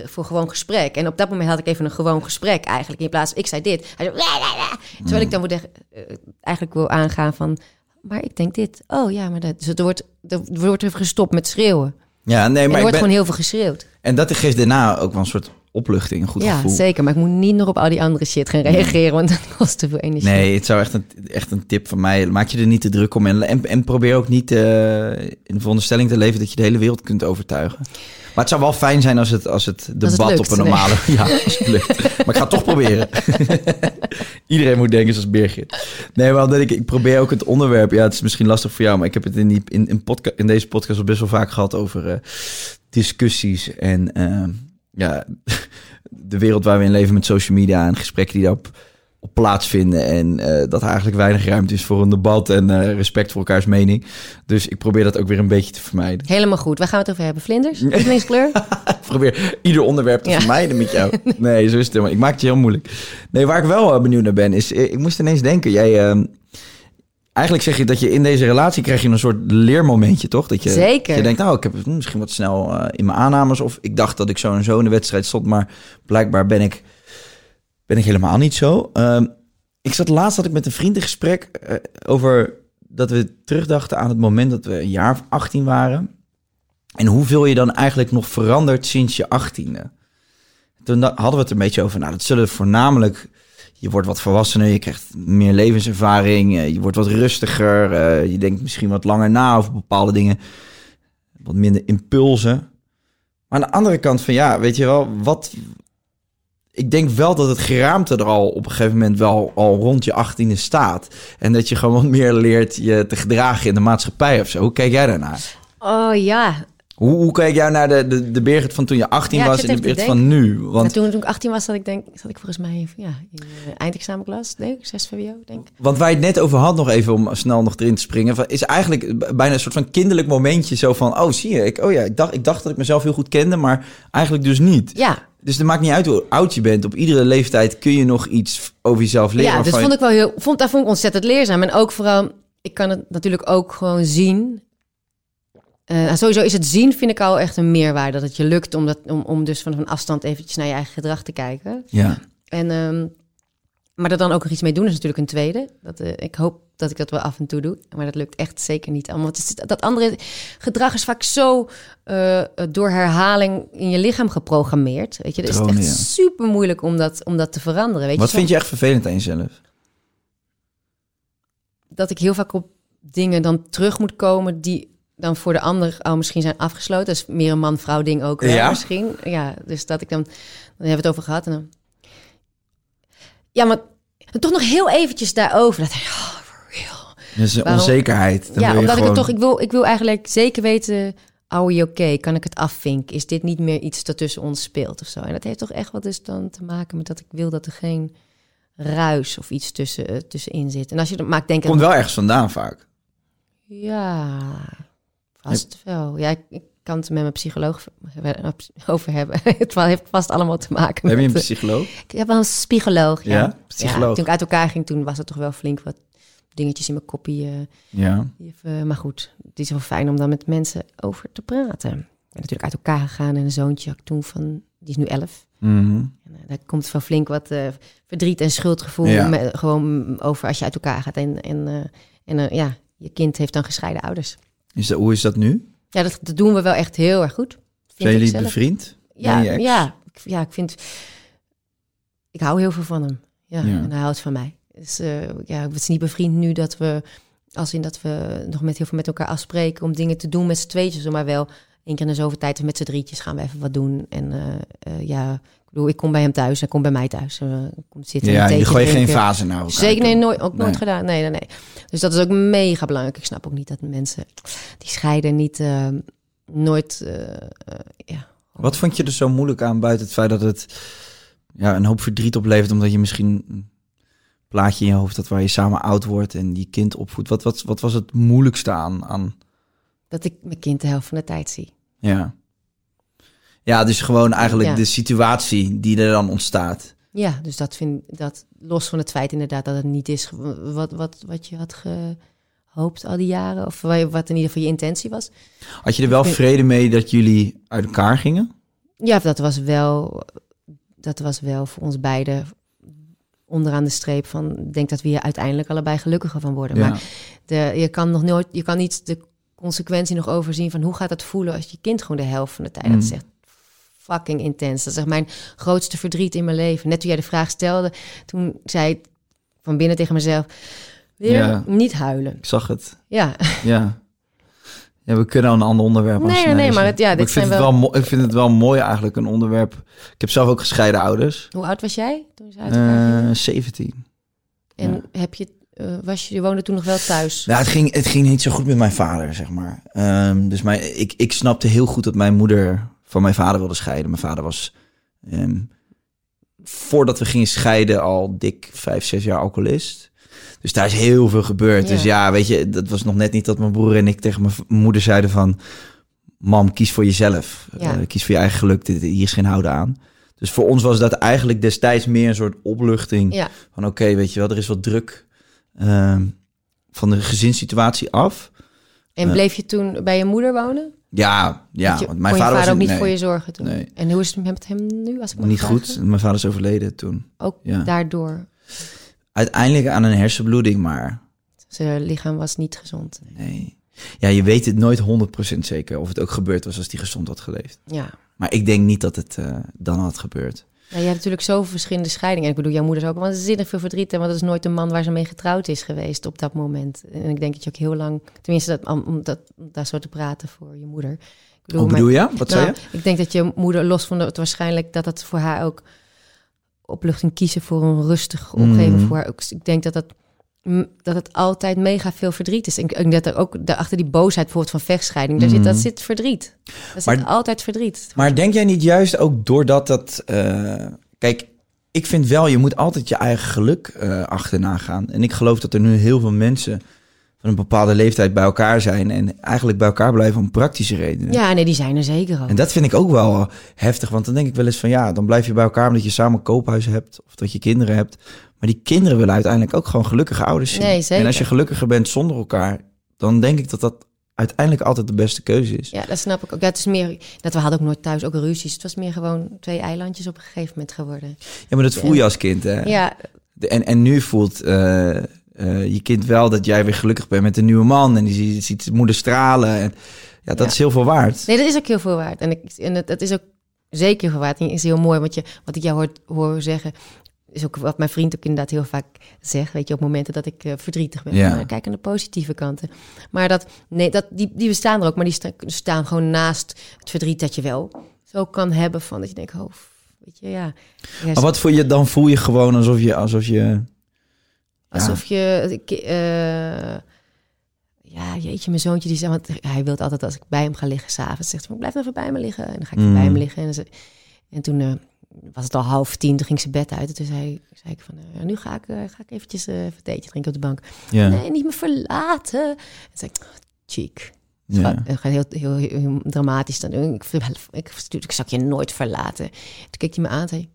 B: voor gewoon gesprek. En op dat moment had ik even een gewoon gesprek eigenlijk. In plaats van, ik zei dit. Hij. Terwijl ik dan moet eh, eigenlijk wil aangaan van, maar ik denk dit. Oh ja, maar dat, dus er wordt, er wordt even gestopt met schreeuwen.
C: Ja, nee,
B: En er
C: maar
B: wordt
C: ben,
B: gewoon heel veel geschreeuwd.
C: En dat geeft daarna ook wel een soort opluchting, een goed
B: Ja,
C: gevoel.
B: zeker. Maar ik moet niet nog op al die andere shit gaan reageren, want dat kost te veel energie.
C: Nee, het zou echt een, echt een tip van mij. Maak je er niet te druk om. En, en, en probeer ook niet eh, in de veronderstelling te leven dat je de hele wereld kunt overtuigen. Maar het zou wel fijn zijn als het, als het debat
B: lukt,
C: op een
B: nee.
C: normale... Ja, als het lukt. Maar ik ga het toch proberen. Iedereen moet denken zoals Birgit. Nee, maar omdat ik, ik probeer ook het onderwerp... Ja, het is misschien lastig voor jou, maar ik heb het in, die, in, in, podca in deze podcast al best wel vaak gehad over eh, discussies en... eh, ja, de wereld waar we in leven met social media en gesprekken die daarop op plaatsvinden. En eh, dat er eigenlijk weinig ruimte is voor een debat en eh, respect voor elkaars mening. Dus ik probeer dat ook weer een beetje te vermijden.
B: Helemaal goed. Waar gaan we het over hebben? Vlinders? Lievelingskleur?
C: Ik probeer ieder onderwerp te
B: Ja.
C: vermijden met jou. Nee, zo is het helemaal. Ik maak het je heel moeilijk. Nee, waar ik wel eh, benieuwd naar ben, is... Ik moest ineens denken, jij... eh, Eigenlijk zeg je dat je in deze relatie krijg je een soort leermomentje, toch? Dat je,
B: Zeker.
C: dat je denkt, nou, ik heb het misschien wat snel in mijn aannames. Of ik dacht dat ik zo en zo in de wedstrijd stond. Maar blijkbaar ben ik, ben ik helemaal niet zo. Ehm, ik zat laatst had ik met een vriend een gesprek eh, over dat we terugdachten aan het moment dat we een jaar of 18 waren. En hoeveel je dan eigenlijk nog verandert sinds je 18e. Toen hadden we het een beetje over, nou, dat zullen voornamelijk je wordt wat volwassener, je krijgt meer levenservaring, eh, je wordt wat rustiger, eh, je denkt misschien wat langer na over bepaalde dingen, wat minder impulsen. Maar aan de andere kant van ja, weet je wel, wat. Ik denk wel dat het geraamte er al op een gegeven moment wel al rond je achttiende staat. En dat je gewoon wat meer leert je te gedragen in de maatschappij of zo. Hoe kijk jij daarnaar?
B: Oh ja.
C: Hoe, hoe kijk jij naar de, de, de Birgit van toen je 18
B: Ja, ik
C: was en de Birgit van nu? Want
B: toen, toen ik 18 was, zat ik, denk, zat ik volgens mij ja, in uh, eindexamenklas, denk ik, 6 VWO, denk ik.
C: Want waar je het net over had, nog even om snel nog erin te springen, van- is eigenlijk bijna een soort van kinderlijk momentje. Zo van, oh zie je, ik, oh ja, ik dacht, ik dacht dat ik mezelf heel goed kende, maar eigenlijk dus niet.
B: Ja,
C: Dus het maakt niet uit hoe oud je bent. Op iedere leeftijd kun je nog iets over jezelf leren.
B: Ja, dus
C: waarvan
B: vond ik wel heel, vond, dat vond ik ontzettend leerzaam. En ook vooral, ik kan het natuurlijk ook gewoon zien. Eh, sowieso is het zien, vind ik al echt een meerwaarde. Dat het je lukt om, dat, om, om dus vanaf een afstand eventjes naar je eigen gedrag te kijken.
C: Ja.
B: En, ehm, maar er dan ook nog iets mee doen is natuurlijk een tweede. Dat, eh, ik hoop dat ik dat wel af en toe doe. Maar dat lukt echt zeker niet allemaal. Want is, dat andere gedrag is vaak zo eh, door herhaling in je lichaam geprogrammeerd. Weet je, dus het is echt
C: ja.
B: super moeilijk om dat, om dat te veranderen. Weet
C: Wat
B: je,
C: vind je echt vervelend aan jezelf?
B: dat ik heel vaak op dingen dan terug moet komen die dan voor de ander al misschien zijn afgesloten. Dat is meer een man-vrouw ding ook wel
C: Ja?
B: misschien. Ja, dus dat ik dan, dan hebben we het over gehad en dan... Ja, maar toch nog heel eventjes daarover. Dat, oh, for real.
C: Dat is een
B: Waarom-
C: onzekerheid. Dan
B: ja, omdat ik het toch, ik wil, ik wil eigenlijk zeker weten, are we oké? Kan ik het afvinken? Is dit niet meer iets dat tussen ons speelt of zo? En dat heeft toch echt wat dus dan te maken met dat ik wil dat er geen ruis of iets tussen, eh, tussenin zit. En als je dat maakt denken...
C: Komt wel ergens vandaan vaak.
B: Ja, vast wel. Ja, ik, ik kan het met mijn psycholoog over hebben. Het heeft vast allemaal te maken
C: Heb je een
B: met...
C: psycholoog?
B: Ik heb wel een psycholoog, ja.
C: Ja? Psycholoog.
B: toen ik uit elkaar ging, toen was er toch wel flink wat dingetjes in mijn koppie. eh,
C: Ja.
B: maar goed, het is wel fijn om dan met mensen over te praten. Ik ben natuurlijk uit elkaar gegaan en een zoontje had ik toen van, die is nu elf.
C: Mhm.
B: En, eh, daar komt wel flink wat eh, verdriet en schuldgevoel
C: Ja.
B: me- gewoon over als je uit elkaar gaat. En, en, en ja, je kind heeft dan gescheiden ouders.
C: Is dat, hoe is dat nu?
B: Ja, dat, dat doen we wel echt heel erg goed. vind
C: Zijn jullie bevriend?
B: Ja,
C: ex?
B: ja, ik- ja, ik vind... Ik hou heel veel van hem. Ja,
C: Ja.
B: en hij houdt van mij. Dus eh, ja, we zijn niet bevriend nu dat we... Als in dat we nog met heel veel met elkaar afspreken... om dingen te doen met z'n tweetjes. Maar wel één keer in de zoveel tijd met z'n drietjes gaan we even wat doen. En eh, eh, ja, bedoel, ik kom bij hem thuis. Hij komt bij mij thuis. Uh, komt zitten,
C: Ja, je gooit geen
B: drinken.
C: fase naar elkaar.
B: Zeker, nee, nooit, ook nooit
C: Nee.
B: gedaan. Nee, nee, nee. Dus dat is ook mega belangrijk. Ik snap ook niet dat mensen die scheiden niet... eh, nooit... eh, eh, ja,
C: Wat vond je er zo moeilijk aan buiten het feit dat het ja, een hoop verdriet oplevert... omdat je misschien een plaatje in je hoofd had waar je samen oud wordt... en die kind opvoedt. Wat, wat, wat was het moeilijkste aan? aan
B: dat ik mijn kind de helft van de tijd zie.
C: ja. Ja, dus gewoon eigenlijk
B: Ja.
C: de situatie die er dan ontstaat.
B: Ja, dus dat vind dat los van het feit inderdaad dat het niet is wat, wat, wat je had gehoopt al die jaren, of wa- wat in ieder geval je intentie was.
C: Had je er wel vrede mee dat jullie uit elkaar gingen?
B: Ja, dat was wel, dat was wel voor ons beiden onderaan de streep van, denk dat we hier uiteindelijk allebei gelukkiger van worden.
C: Ja.
B: Maar de, je kan nog nooit, je kan niet de consequentie nog overzien van hoe gaat het voelen als je kind gewoon de helft van de tijd. Dat
C: Mm.
B: echt fucking intens. Dat is echt mijn grootste verdriet in mijn leven. Net toen jij de vraag stelde, toen zei ik van binnen tegen mezelf, weer
C: Ja.
B: niet huilen.
C: Ik zag het.
B: Ja,
C: Ja. Ja, we kunnen al een ander onderwerp
B: Nee, nee, maar het- ja, dit
C: ik, vind
B: zijn
C: het
B: wel-
C: wel... mo- ik vind het wel mooi eigenlijk, een onderwerp. Ik heb zelf ook gescheiden ouders.
B: hoe oud was jij toen ze uit elkaar gingen?
C: Eh 17.
B: En
C: ja.
B: heb je, eh, was je, je woonde toen nog wel thuis?
C: Nou, het ging, het ging niet zo goed met mijn vader, zeg maar. Ehm, dus mijn, ik, ik snapte heel goed dat mijn moeder van mijn vader wilde scheiden. Mijn vader was, ehm, voordat we gingen scheiden, al dik vijf, zes jaar alcoholist. Dus daar is heel veel gebeurd.
B: Ja.
C: Dus ja, weet je, dat was nog net niet dat mijn broer en ik tegen mijn moeder zeiden van... Mam, kies voor jezelf.
B: Ja.
C: Eh, kies voor je eigen geluk. Dit- Hier is geen houden aan. Dus voor ons was dat eigenlijk destijds meer een soort opluchting.
B: Ja,
C: Van oké, weet je wel, er is wat druk ehm, van de gezinssituatie af.
B: en
C: Ja.
B: bleef je toen bij je moeder wonen?
C: Ja, ja.
B: Je,
C: want mijn vader, was
B: ook niet
C: nee,
B: voor je zorgen toen?
C: Nee.
B: En hoe is het met hem nu? Als ik
C: Niet
B: vragen?
C: goed. Mijn vader is overleden toen.
B: Ook
C: Ja.
B: daardoor.
C: Uiteindelijk aan een hersenbloeding, maar
B: Zijn lichaam was niet gezond.
C: nee. Ja, je weet het nooit 100% zeker of het ook gebeurd was als die gezond had geleefd.
B: Ja.
C: Maar ik denk niet dat het eh, dan had gebeurd.
B: Ja, je hebt natuurlijk zoveel verschillende scheidingen. Ik bedoel, jouw moeder is ook waanzinnig veel verdriet. hè, Want dat is nooit de man waar ze mee getrouwd is geweest op dat moment. En ik denk dat je ook heel lang... Tenminste, dat, om, dat, daar zo te praten voor je moeder. Ik bedoel,
C: Hoe
B: mijn-
C: bedoel je? Wat zei
B: Nou,
C: je?
B: Ik denk dat je moeder, los van het waarschijnlijk dat het voor haar ook opluchting kiezen voor een rustige omgeving
C: Mhm.
B: voor haar. Ook, ik denk dat dat, dat het altijd mega veel verdriet is. En ik denk dat er ook achter die boosheid bijvoorbeeld van vechtscheiding, daar zit, dat
C: Mhm.
B: zit verdriet. Er
C: Maar-
B: zit altijd verdriet.
C: Maar denk jij niet juist ook doordat dat... eh, kijk, ik vind wel, je moet altijd je eigen geluk eh, achterna gaan. En ik geloof dat er nu heel veel mensen van een bepaalde leeftijd bij elkaar zijn en eigenlijk bij elkaar blijven om praktische redenen.
B: Ja, nee, die zijn er zeker al.
C: En dat vind ik ook wel heftig, want dan denk ik wel eens van ja, dan blijf je bij elkaar omdat je samen een koophuis hebt of dat je kinderen hebt. Maar die kinderen willen uiteindelijk ook gewoon gelukkige ouders zien.
B: Nee, zeker.
C: En als je gelukkiger bent zonder elkaar, dan denk ik dat dat uiteindelijk altijd de beste keuze is.
B: Ja, dat snap ik ook. Het is meer, dat we hadden ook nooit thuis ook ruzies. Het was meer gewoon twee eilandjes op een gegeven moment geworden.
C: Ja, maar dat voel je als kind, hè?
B: Ja,
C: En, en nu voelt eh, eh, je kind wel dat jij weer gelukkig bent met een nieuwe man. En die ziet, moeder stralen. En ja, dat
B: Ja.
C: is heel veel waard.
B: nee, dat is ook heel veel waard. En, ik, en dat, dat is ook zeker veel waard. En is heel mooi, want je, wat ik jou hoor, hoor zeggen, is ook wat mijn vriend ook inderdaad heel vaak zegt. Weet je, op momenten dat ik eh, verdrietig ben.
C: Ja.
B: Van, eh, kijk aan de positieve kanten. Maar dat, nee, dat, die, die bestaan er ook, maar die sta- staan gewoon naast het verdriet dat je wel zo kan hebben. Van dat je denkt, oh, weet je, ja. ja
C: Maar wat voel je dan? Voel je gewoon alsof je, alsof je
B: Alsof je... eh, ja, jeetje, mijn zoontje die zegt... Want hij wil altijd als ik bij hem ga liggen s'avonds... zegt hij, blijf even bij me liggen. En dan ga ik
C: Mm.
B: bij hem liggen. En, ze, en toen eh, was het al half tien, toen ging ze bed uit. En toen zei, zei ik van, eh, nu ga ik, eh, ga ik eventjes eh even theetje drinken op de bank.
C: ja,
B: Nee, niet me verlaten. En zei ik, oh, cheek. En gaat heel, heel, heel dramatisch dan doen. Ik, ik, ik, ik je nooit verlaten. Toen keek hij me aan en zei...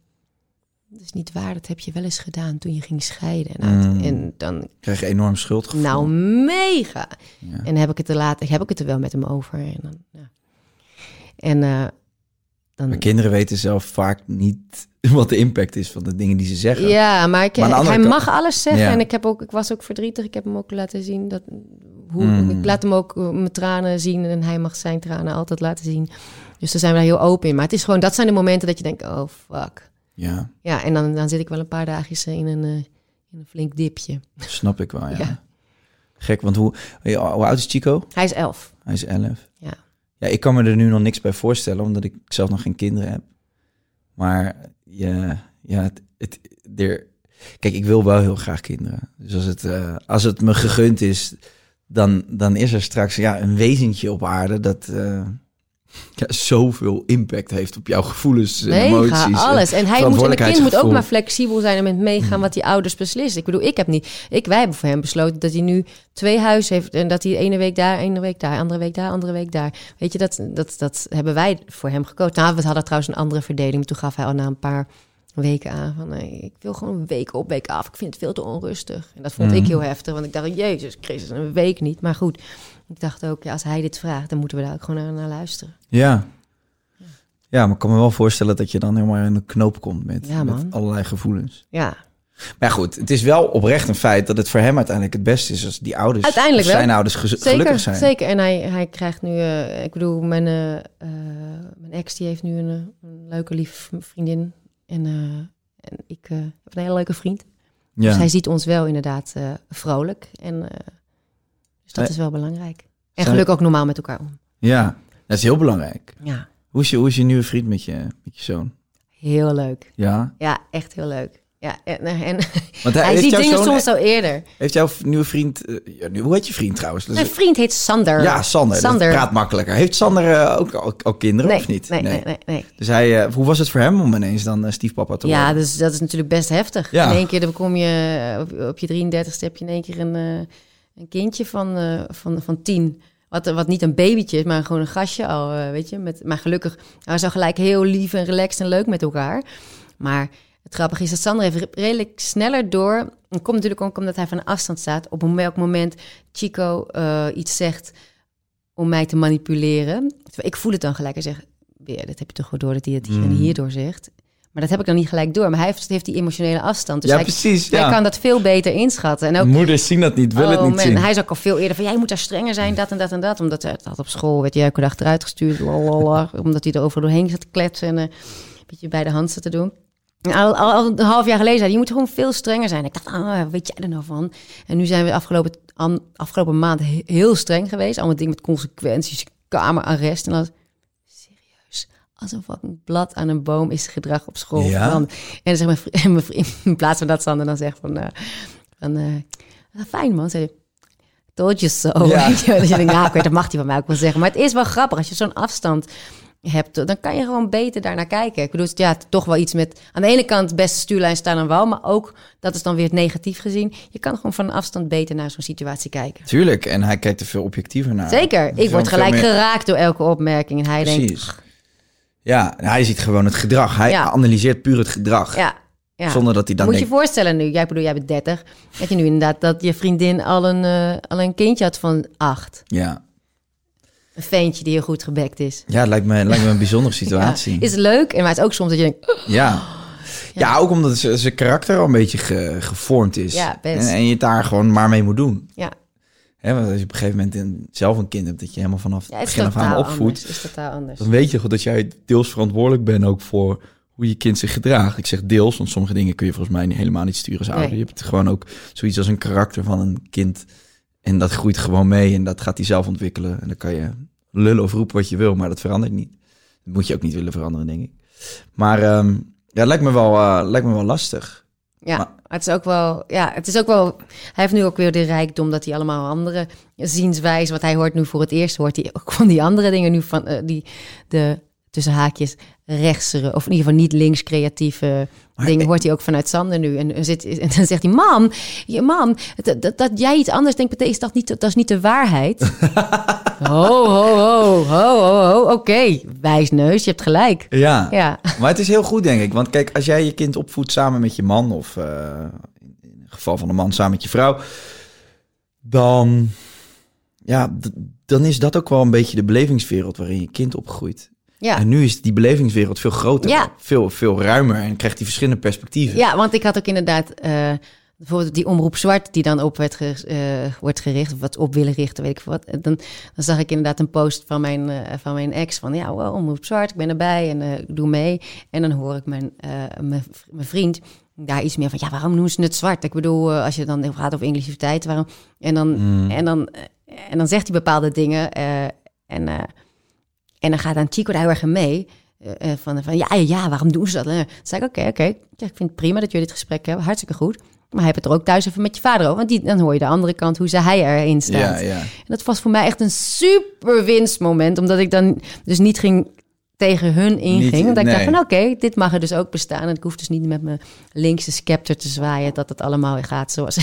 B: Dat is niet waar, dat heb je wel eens gedaan toen je ging scheiden. Nou,
C: Mm.
B: En dan
C: krijg je enorm schuldgevoel.
B: nou, mega.
C: Ja.
B: En heb ik het er later, heb ik het er wel met hem over. En dan, ja. En eh, dan.
C: Maar kinderen weten zelf vaak niet wat de impact is van de dingen die ze zeggen.
B: Ja, maar, ik, hij
C: kant-
B: mag alles zeggen.
C: Ja.
B: En ik, heb ook, ik was ook verdrietig. Ik heb hem ook laten zien dat. Hoe,
C: Mm.
B: Ik laat hem ook eh, mijn tranen zien. En hij mag zijn tranen altijd laten zien. Dus daar zijn we daar heel open in. Maar het is gewoon, dat zijn de momenten dat je denkt: oh fuck.
C: Ja,
B: Ja, en dan, dan zit ik wel een paar dagjes in een, eh, in een flink dipje.
C: snap ik wel, ja.
B: Ja.
C: Gek, want hoe, hoe oud is Chico?
B: Hij is elf.
C: Hij is 11.
B: Ja.
C: Ja, ik kan me er nu nog niks bij voorstellen, omdat ik zelf nog geen kinderen heb. Maar ja, ja het, het, kijk, ik wil wel heel graag kinderen. Dus als het, eh, als het me gegund is, dan, dan is er straks ja, een wezentje op aarde dat eh, ja, zoveel impact heeft op jouw gevoelens en
B: Mega,
C: emoties.
B: alles. En hij moet, en een kind moet ook maar flexibel zijn en met meegaan wat die ouders beslissen. Ik bedoel, ik heb niet. Ik, wij hebben voor hem besloten dat hij nu twee huizen heeft. En dat hij ene week daar, ene week daar, andere week daar, andere week daar. Weet je, dat, dat, dat hebben wij voor hem gekozen. Nou, we hadden trouwens een andere verdeling. Toen gaf hij al na een paar weken aan van nee, ik wil gewoon een week op, week af. Ik vind het veel te onrustig. En dat vond ik heel heftig, want ik dacht, jezus Christus, een week niet. Maar goed, ik dacht ook, ja, als hij dit vraagt, dan moeten we daar ook gewoon naar, naar luisteren.
C: Ja. Ja, maar ik kan me wel voorstellen dat je dan helemaal in een knoop komt met,
B: Ja,
C: met allerlei gevoelens.
B: Ja,
C: Maar goed, het is wel oprecht een feit dat het voor hem uiteindelijk het beste is als die ouders,
B: Uiteindelijk
C: zijn
B: wel.
C: ouders
B: Zeker,
C: gelukkig zijn.
B: zeker. En hij, hij krijgt nu, eh, ik bedoel, mijn, eh, eh, mijn ex die heeft nu een, een leuke, lieve vriendin. En, eh, en ik heb een hele leuke vriend.
C: Ja.
B: Dus hij ziet ons wel inderdaad vrolijk. En, dus dat
C: Eh,
B: is wel belangrijk. En gelukkig ook normaal met elkaar om.
C: ja, dat is heel belangrijk.
B: Ja,
C: Hoe is je, hoe is je nieuwe vriend met je, met je zoon?
B: heel leuk.
C: Ja,
B: Ja, echt heel leuk. Ja, en, en
C: want
B: hij ziet dingen
C: zoon-
B: soms al eerder.
C: Heeft jouw nieuwe vriend, ja, nu- hoe heet je vriend trouwens?
B: Mijn vriend heet Sander.
C: ja, Sander.
B: Sander.
C: Dat praat makkelijker. Heeft Sander eh, ook, ook, ook kinderen
B: nee,
C: of niet?
B: Nee, nee, nee. nee.
C: Dus hij, hoe was het voor hem om ineens dan stiefpapa te
B: Ja,
C: worden?
B: dus dat is natuurlijk best heftig.
C: Ja.
B: In één keer dan kom je op, op je 33ste heb je in één keer een, een kindje van, eh, van, van tien. Wat, wat niet een babytje is, maar gewoon een gastje al, eh, weet je. Met, maar gelukkig, hij was al gelijk heel lief en relaxed en leuk met elkaar. Maar het grappige is dat Sander even redelijk sneller door. En komt natuurlijk ook omdat hij van afstand staat. Op welk moment Chico eh, iets zegt om mij te manipuleren. Ik voel het dan gelijk en zeg, weer, dat heb je toch wel door dat hij het hier en
C: Mm.
B: hierdoor zegt. Maar dat heb ik dan niet gelijk door. Maar hij heeft, heeft die emotionele afstand. Dus
C: ja,
B: hij,
C: precies.
B: hij kan dat veel beter inschatten. En ook,
C: Moeders zien dat niet, willen
B: oh
C: het niet
B: man,
C: zien.
B: hij is ook al veel eerder van... jij moet daar strenger zijn, dat en dat en dat. Omdat hij had op school, werd je elke dag eruit gestuurd. lalala, omdat hij er doorheen zat te kletsen en eh, een beetje bij de hand zat te doen. En Al, al, al een half jaar geleden zei je moet gewoon veel strenger zijn. Ik dacht, ah, weet jij er nou van? En nu zijn we afgelopen, an- afgelopen maand he- heel streng geweest. Allemaal dingen met consequenties, kamerarrest en dat. Als een fucking blad aan een boom is gedrag op school.
C: Ja?
B: veranderd. En dan zegt mijn vriend, mijn vriend, in plaats van dat Sander dan zegt van... eh, van eh, fijn man, zei. Told you so.
C: Ja.
B: Weet je, denkt, dat mag hij van mij ook wel zeggen. Maar het is wel grappig als je zo'n afstand hebt, dan kan je gewoon beter daarnaar kijken. Ik bedoel, ja, het toch wel iets met aan de ene kant beste stuurlijn staan en wal, maar ook dat is dan weer het negatief gezien. Je kan gewoon van afstand beter naar zo'n situatie kijken.
C: Tuurlijk, en hij kijkt er veel objectiever naar.
B: Zeker. Ik word gelijk
C: meer-
B: geraakt door elke opmerking en hij denkt,
C: Precies. Ja, en hij ziet gewoon het gedrag. Hij
B: Ja.
C: analyseert puur het gedrag.
B: ja, ja.
C: Zonder dat hij dan
B: Moet je
C: denkt...
B: voorstellen nu, jij bedoel, jij bent 30, dat je nu inderdaad dat je vriendin al een, eh, al een kindje had van acht.
C: Ja.
B: Een ventje die heel goed gebekt is.
C: ja, het lijkt me, lijkt me een bijzondere situatie.
B: Ja, is leuk, en maar het is ook soms dat je denkt, oh,
C: Ja. Ja, ook omdat zijn karakter al een beetje ge- gevormd is.
B: Ja, best.
C: En, en je het daar gewoon maar mee moet doen.
B: ja,
C: Hè, want als je op een gegeven moment een- zelf een kind hebt... dat je helemaal vanaf
B: ja
C: het begin af aan opvoedt...
B: is totaal anders.
C: dan weet je goed dat jij deels verantwoordelijk bent ook voor hoe je kind zich gedraagt. Ik zeg deels, want sommige dingen kun je volgens mij niet- helemaal niet sturen als ouder.
B: Nee.
C: Je hebt gewoon ook zoiets als een karakter van een kind. En dat groeit gewoon mee en dat gaat hij zelf ontwikkelen. En dan kan je lullen of roepen wat je wil, maar dat verandert niet. Dat moet je ook niet willen veranderen, denk ik. Maar ehm, ja, het lijkt me wel, eh, lijkt me wel lastig.
B: Ja,
C: Maar-
B: het is ook wel. Ja, het is ook wel. Hij heeft nu ook weer de rijkdom dat hij allemaal andere zienswijzen. Wat hij hoort nu voor het eerst, hoort hij ook van die andere dingen nu van eh, die de tussen haakjes rechtsere of in ieder geval niet links creatieve
C: Maar
B: dingen
C: ik-
B: hoort hij ook vanuit Sander nu en, en zit en dan zegt hij mam, je, mam, dat, dat, dat jij iets anders denkt betekent dat niet dat is niet de waarheid. ho ho ho ho ho ho oké wijsneus je hebt gelijk.
C: Ja.
B: Ja.
C: maar het is heel goed, denk ik. Want kijk, als jij je kind opvoedt samen met je man... of eh, in het geval van een man samen met je vrouw... dan, ja, dan is dat ook wel een beetje de belevingswereld waarin je kind opgroeit.
B: Ja.
C: En nu is die belevingswereld veel groter,
B: Ja.
C: veel, veel ruimer en krijgt die verschillende perspectieven.
B: Ja, want ik had ook inderdaad eh, bijvoorbeeld die omroep zwart die dan op werd ge- eh, wordt gericht, of wat op willen richten, weet ik wat. En Dan, dan zag ik inderdaad een post van mijn, eh, van mijn ex van ja, well, omroep zwart, ik ben erbij en eh, ik doe mee. En dan hoor ik mijn, eh, mijn, mijn vriend daar iets meer van, ja, waarom noemen ze het zwart? Ik bedoel, eh, als je dan gaat over inclusiviteit, waarom? En dan, en dan, eh, en dan zegt hij bepaalde dingen eh, en, eh, en dan gaat dan Chico daar heel erg mee. Eh, eh, van, van ja, ja, ja, waarom doen ze dat? Eh, toen zei ik, oké, oké. Ja, ik vind het prima dat jullie dit gesprek hebben. Hartstikke goed. Maar heb het er ook thuis even met je vader over. Want die, dan hoor je de andere kant, hoe ze hij erin staat.
C: ja, ja.
B: En dat was voor mij echt een super winstmoment. Omdat ik dan dus niet ging tegen hun inging.
C: Niet-
B: omdat ik dacht van oké, dit mag er dus ook bestaan. En ik hoef dus niet met mijn linkse scepter te zwaaien... dat het allemaal gaat zoals,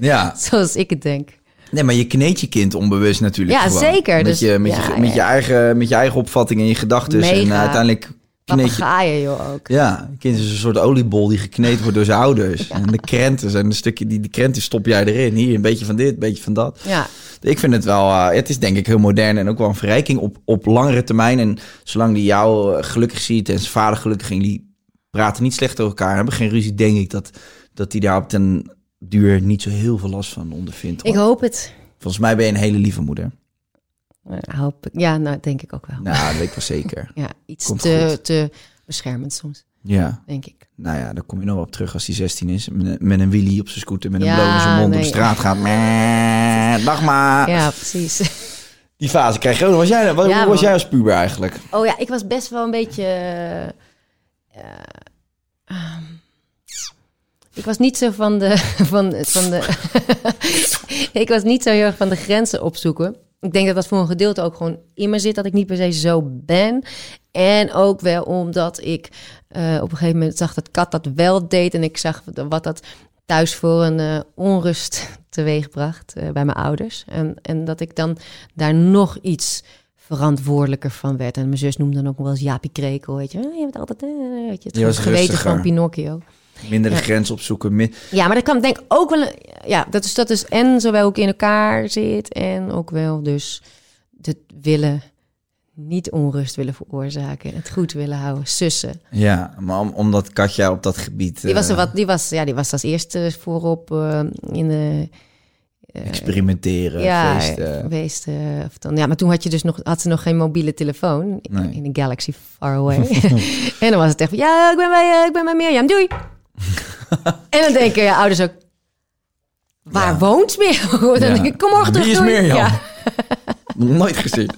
C: ja.
B: zoals ik het denk.
C: Nee, maar je kneedt je kind onbewust natuurlijk
B: Ja,
C: gewoon.
B: zeker.
C: Met,
B: Dus-
C: je, met,
B: ja,
C: je, met,
B: ja.
C: je eigen, met je eigen opvatting en je gedachten. En uh, uiteindelijk kneed je...
B: Joh ook.
C: Ja, kind is een soort oliebol die gekneed wordt door zijn ouders. En de krenten zijn een stukje, die, die krenten stop jij erin. Hier, een beetje van dit, een beetje van dat.
B: Ja,
C: Ik vind het wel, eh, het is denk ik heel modern en ook wel een verrijking op, op langere termijn. En zolang die jou eh, gelukkig ziet en zijn vader gelukkig en die praten niet slecht over elkaar, hebben geen ruzie, denk ik dat, dat die daar op den duur niet zo heel veel last van ondervindt.
B: ik hoop het.
C: Volgens mij ben je een hele lieve moeder.
B: Eh, hoop ik. Ja, nou denk ik ook wel.
C: Nou, dat weet ik wel zeker.
B: Ja, iets
C: Komt
B: te,
C: goed.
B: te beschermend soms,
C: Ja,
B: denk ik.
C: nou ja, daar kom je nog wel op terug als hij 16 is. Met, een- met een wheelie op zijn scooter, met een
B: Ja,
C: in zijn mond
B: nee.
C: de straat gaat. Meh, Dag maar.
B: Ja, precies.
C: Die fase krijg je ook. nog. Was jij, wat,
B: Ja,
C: was
B: man.
C: jij als puber eigenlijk?
B: Oh ja, ik was best wel een beetje. eh, eh, ik was niet zo van de. Van, van de ik was niet zo heel erg van de grenzen opzoeken. Ik denk dat dat voor een gedeelte ook gewoon in me zit, dat ik niet per se zo ben. En ook wel omdat ik eh, op een gegeven moment zag dat Kat dat wel deed. En ik zag wat dat thuis voor een eh, onrust teweegbracht eh, bij mijn ouders. En, en dat ik dan daar nog iets verantwoordelijker van werd. En mijn zus noemde dan ook wel eens Jaapie Krekel, weet je. "Oh, Je bent altijd, weet je, het
C: Je was
B: geweten van Pinocchio.
C: Minder de
B: Ja.
C: grens opzoeken. min-
B: Ja, maar dat kan denk ik ook wel... Ja, dat is, dat is en zowel ook in elkaar zit... en ook wel dus het willen... niet onrust willen veroorzaken... het goed willen houden, sussen.
C: Ja, maar om, omdat Katja op dat gebied
B: Die was, er
C: eh,
B: wat, die, was, ja, die was als eerste voorop eh, in de... eh,
C: experimenteren,
B: ja,
C: feesten.
B: geweest. eh, of dan, ja, maar toen had, je dus nog, had ze nog geen mobiele telefoon
C: Nee.
B: in een galaxy far away. en dan was het echt van, ja, ik ben bij, ik ben bij Mirjam, doei. En dan denken je ouders ook, waar
C: Ja.
B: woont dan
C: Ja.
B: denk ik, kom morgen terug,
C: Wie is. Mirjam?
B: Ja,
C: Nooit gezien.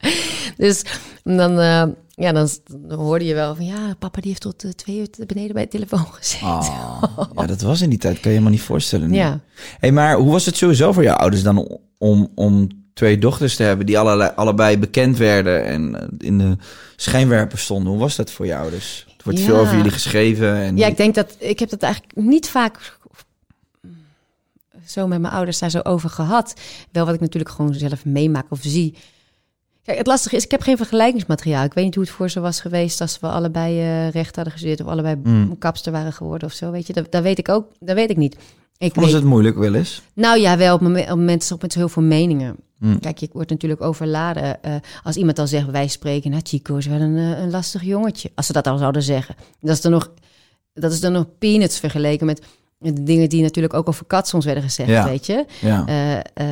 B: dus dan, eh, ja, dan, hoorde je wel van, ja, papa die heeft tot eh, twee uur beneden bij de telefoon gezeten.
C: Oh, ja, dat was in die tijd. Kan je je helemaal niet voorstellen. nu.
B: Ja.
C: Hey, maar hoe was het sowieso voor jouw ouders dan om, om twee dochters te hebben die allerlei, allebei bekend werden en eh, in de schijnwerper stonden. Hoe was dat voor jou? Dus wordt
B: Ja.
C: veel over jullie geschreven. En
B: Ja, ik denk dat ik heb dat eigenlijk niet vaak zo met mijn ouders daar zo over gehad. Wel wat ik natuurlijk gewoon zelf meemaak of zie. Kijk, het lastige is, ik heb geen vergelijkingsmateriaal. Ik weet niet hoe het voor ze was geweest als we allebei eh, recht hadden gestudeerd of allebei
C: Mm.
B: kapster waren geworden of zo. Weet je, dat, dat weet ik ook. Dat weet ik niet. Ik weet,
C: het moeilijk wel eens?
B: nou ja, wel op, momen- op met heel veel meningen.
C: Mm.
B: Kijk, je wordt natuurlijk overladen. eh, als iemand al zegt, wij spreken, nou Chico is wel een, eh, een lastig jongetje. Als ze dat al zouden zeggen. Dat is dan nog, dat is dan nog peanuts vergeleken met de dingen die natuurlijk ook over kat soms werden gezegd,
C: Ja.
B: weet je.
C: Ja.
B: Eh,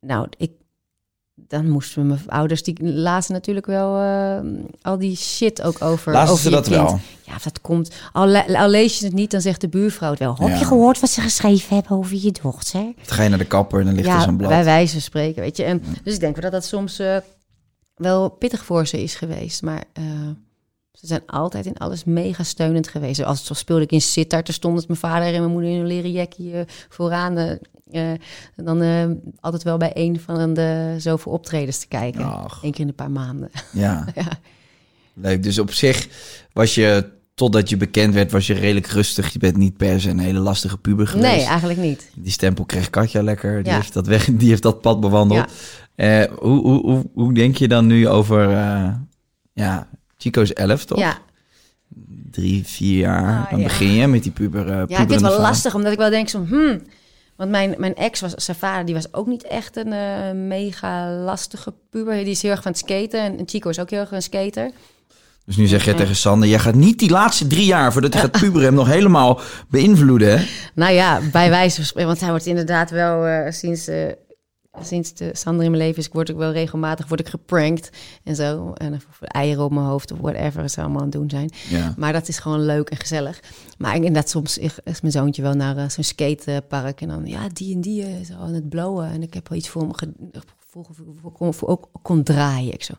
B: nou, ik, dan moesten mijn ouders, die lazen natuurlijk wel eh, al die shit ook over.
C: Lazen
B: over
C: ze dat
B: kind.
C: wel?
B: Ja, dat komt. Al, le- al lees je het niet, dan zegt de buurvrouw het wel. Heb
C: Ja.
B: je gehoord wat ze geschreven hebben over je dochter?
C: Dan ga je naar de kapper en dan ligt er zo'n blad.
B: bij wijze van spreken, weet je. En, dus ik denk wel dat dat soms eh, wel pittig voor ze is geweest. Maar eh, ze zijn altijd in alles mega steunend geweest. Als zo speelde ik in Sittard, er stond het mijn vader en mijn moeder in een leren jackie vooraan. eh, eh, dan eh, altijd wel bij een van de zoveel optredens te kijken. Eén keer in een paar maanden.
C: Ja.
B: Ja.
C: Leuk. Dus op zich was je, totdat je bekend werd, was je redelijk rustig. Je bent niet per se een hele lastige puber geweest.
B: Nee, eigenlijk niet.
C: Die stempel kreeg Katja lekker. Die,
B: Ja.
C: heeft, dat weg, die heeft dat pad bewandeld. Hoe, hoe, hoe, hoe denk je dan nu over... ja, Chico is 11, toch?
B: Ja.
C: Drie, vier jaar.
B: Ah,
C: dan
B: ja.
C: begin je met die puber. eh,
B: Ja, ik vind het wel lastig, omdat ik wel denk zo, hmm. Want mijn, mijn ex was, zijn vader, die was ook niet echt een eh, mega lastige puber. Die is heel erg van het skaten en, en Chico is ook heel erg een skater.
C: Dus nu zeg je tegen Sander... jij gaat niet die laatste drie jaar voordat hij gaat puberen... hem nog helemaal beïnvloeden, hè?
B: Nou ja, bij wijze van spreken, want hij wordt inderdaad wel eh, sinds, eh, sinds de Sander in mijn leven is, word ik wel regelmatig word ik geprankt en zo. En eieren op mijn hoofd of whatever ze allemaal aan het doen zijn.
C: Ja.
B: Maar dat is gewoon leuk en gezellig. Maar inderdaad, soms is mijn zoontje wel naar eh, zo'n skatepark. En dan, ja, die en die eh, is al aan het blowen. En ik heb wel iets voor me ge- voor, ook kon draaien. Ik zo,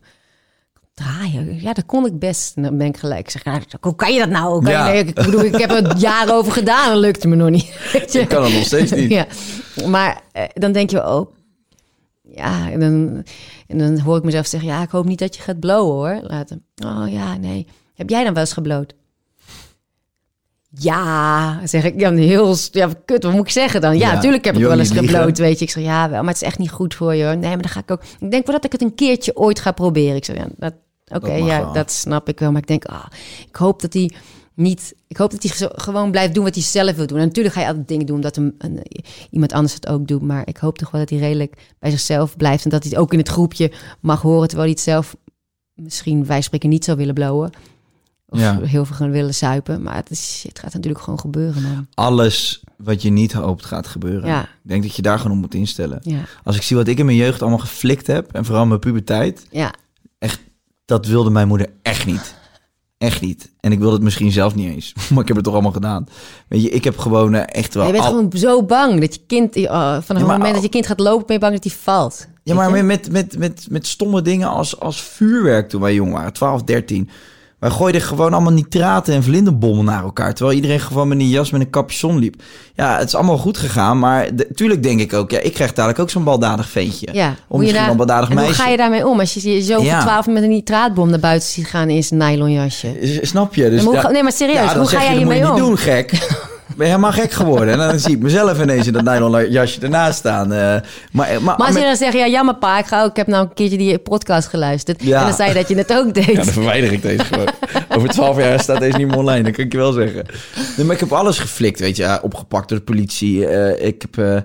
B: draaien? Ja, dat kon ik best. En dan ben ik gelijk. Ik zeg, hoe kan je dat nou? Kan
C: Ja.
B: je, ik bedoel, ik heb er jaren over gedaan. Dat lukte me nog niet. Weet je?
C: Ik kan het nog steeds niet.
B: Ja, maar eh, dan denk je ook... Ja, en dan, en dan hoor ik mezelf zeggen... Ja, ik hoop niet dat je gaat blowen, hoor. Later. Oh ja, nee. Heb jij dan wel eens gebloot? Ja, zeg ik. Ja, heel... Ja, kut, wat moet ik zeggen dan? Ja,
C: Ja,
B: natuurlijk heb ik wel eens gebloot, weet je. Ik zeg, ja, wel, maar het is echt niet goed voor je, hoor. Nee, maar dan ga ik ook... Ik denk wel dat ik het een keertje ooit ga proberen. Ik zeg, ja, dat... Oké, ja,
C: wel.
B: dat snap ik wel. Maar ik denk, ah, ik hoop dat hij niet... Ik hoop dat hij gewoon blijft doen wat hij zelf wil doen. En natuurlijk ga je altijd dingen doen omdat een, een, iemand anders het ook doet. Maar ik hoop toch wel dat hij redelijk bij zichzelf blijft. En dat hij het ook in het groepje mag horen. Terwijl hij het zelf misschien, wij spreken, niet zou willen blowen. Of
C: Ja.
B: heel veel gaan willen zuipen. Maar het, is, het gaat natuurlijk gewoon gebeuren, man.
C: Alles wat je niet hoopt gaat gebeuren.
B: Ja.
C: Ik denk dat je daar gewoon op moet instellen.
B: Ja,
C: Als ik zie wat ik in mijn jeugd allemaal geflikt heb... en vooral mijn puberteit...
B: ja.
C: dat wilde mijn moeder echt niet. Echt niet. En ik wilde het misschien zelf niet eens. Maar ik heb het toch allemaal gedaan. Weet je, ik heb gewoon eh, echt wel...
B: je bent
C: al-
B: gewoon zo bang dat je kind... Oh, vanaf het moment
C: al-
B: dat je kind gaat lopen, ben je bang dat hij valt.
C: Ja, maar met, met, met, met stomme dingen als, als vuurwerk toen wij jong waren, 12, 13. Wij gooiden gewoon allemaal nitraten en vlinderbommen naar elkaar. Terwijl iedereen gewoon met een jas met een capuchon liep. Ja, het is allemaal goed gegaan. Maar de- tuurlijk denk ik ook, ja, ik krijg dadelijk ook zo'n baldadig ventje.
B: Ja,
C: Of misschien
B: daar-
C: een baldadig meisje.
B: hoe ga je daarmee om als je zo
C: Ja.
B: voor twaalf met een nitraatbom naar buiten ziet gaan in zijn nylonjasje?
C: Snap je? Dus
B: hoe nee, maar serieus,
C: ja,
B: hoe ga jij
C: dat moet je
B: hiermee
C: niet
B: om?
C: doen, gek. Ben je helemaal gek geworden. En dan zie ik mezelf ineens in dat nylon jasje ernaast staan. eh, maar, maar,
B: Maar als je dan zegt, ja, jammer pa, ik, ga ook, ik heb nou een keertje die podcast geluisterd.
C: Ja.
B: En dan zei je dat je het ook deed.
C: Ja, dan verwijder ik deze gewoon. Over twaalf jaar staat deze niet meer online, dat kan ik je wel zeggen. Nee, maar ik heb alles geflikt, weet je. Opgepakt door de politie. eh, ik heb eh,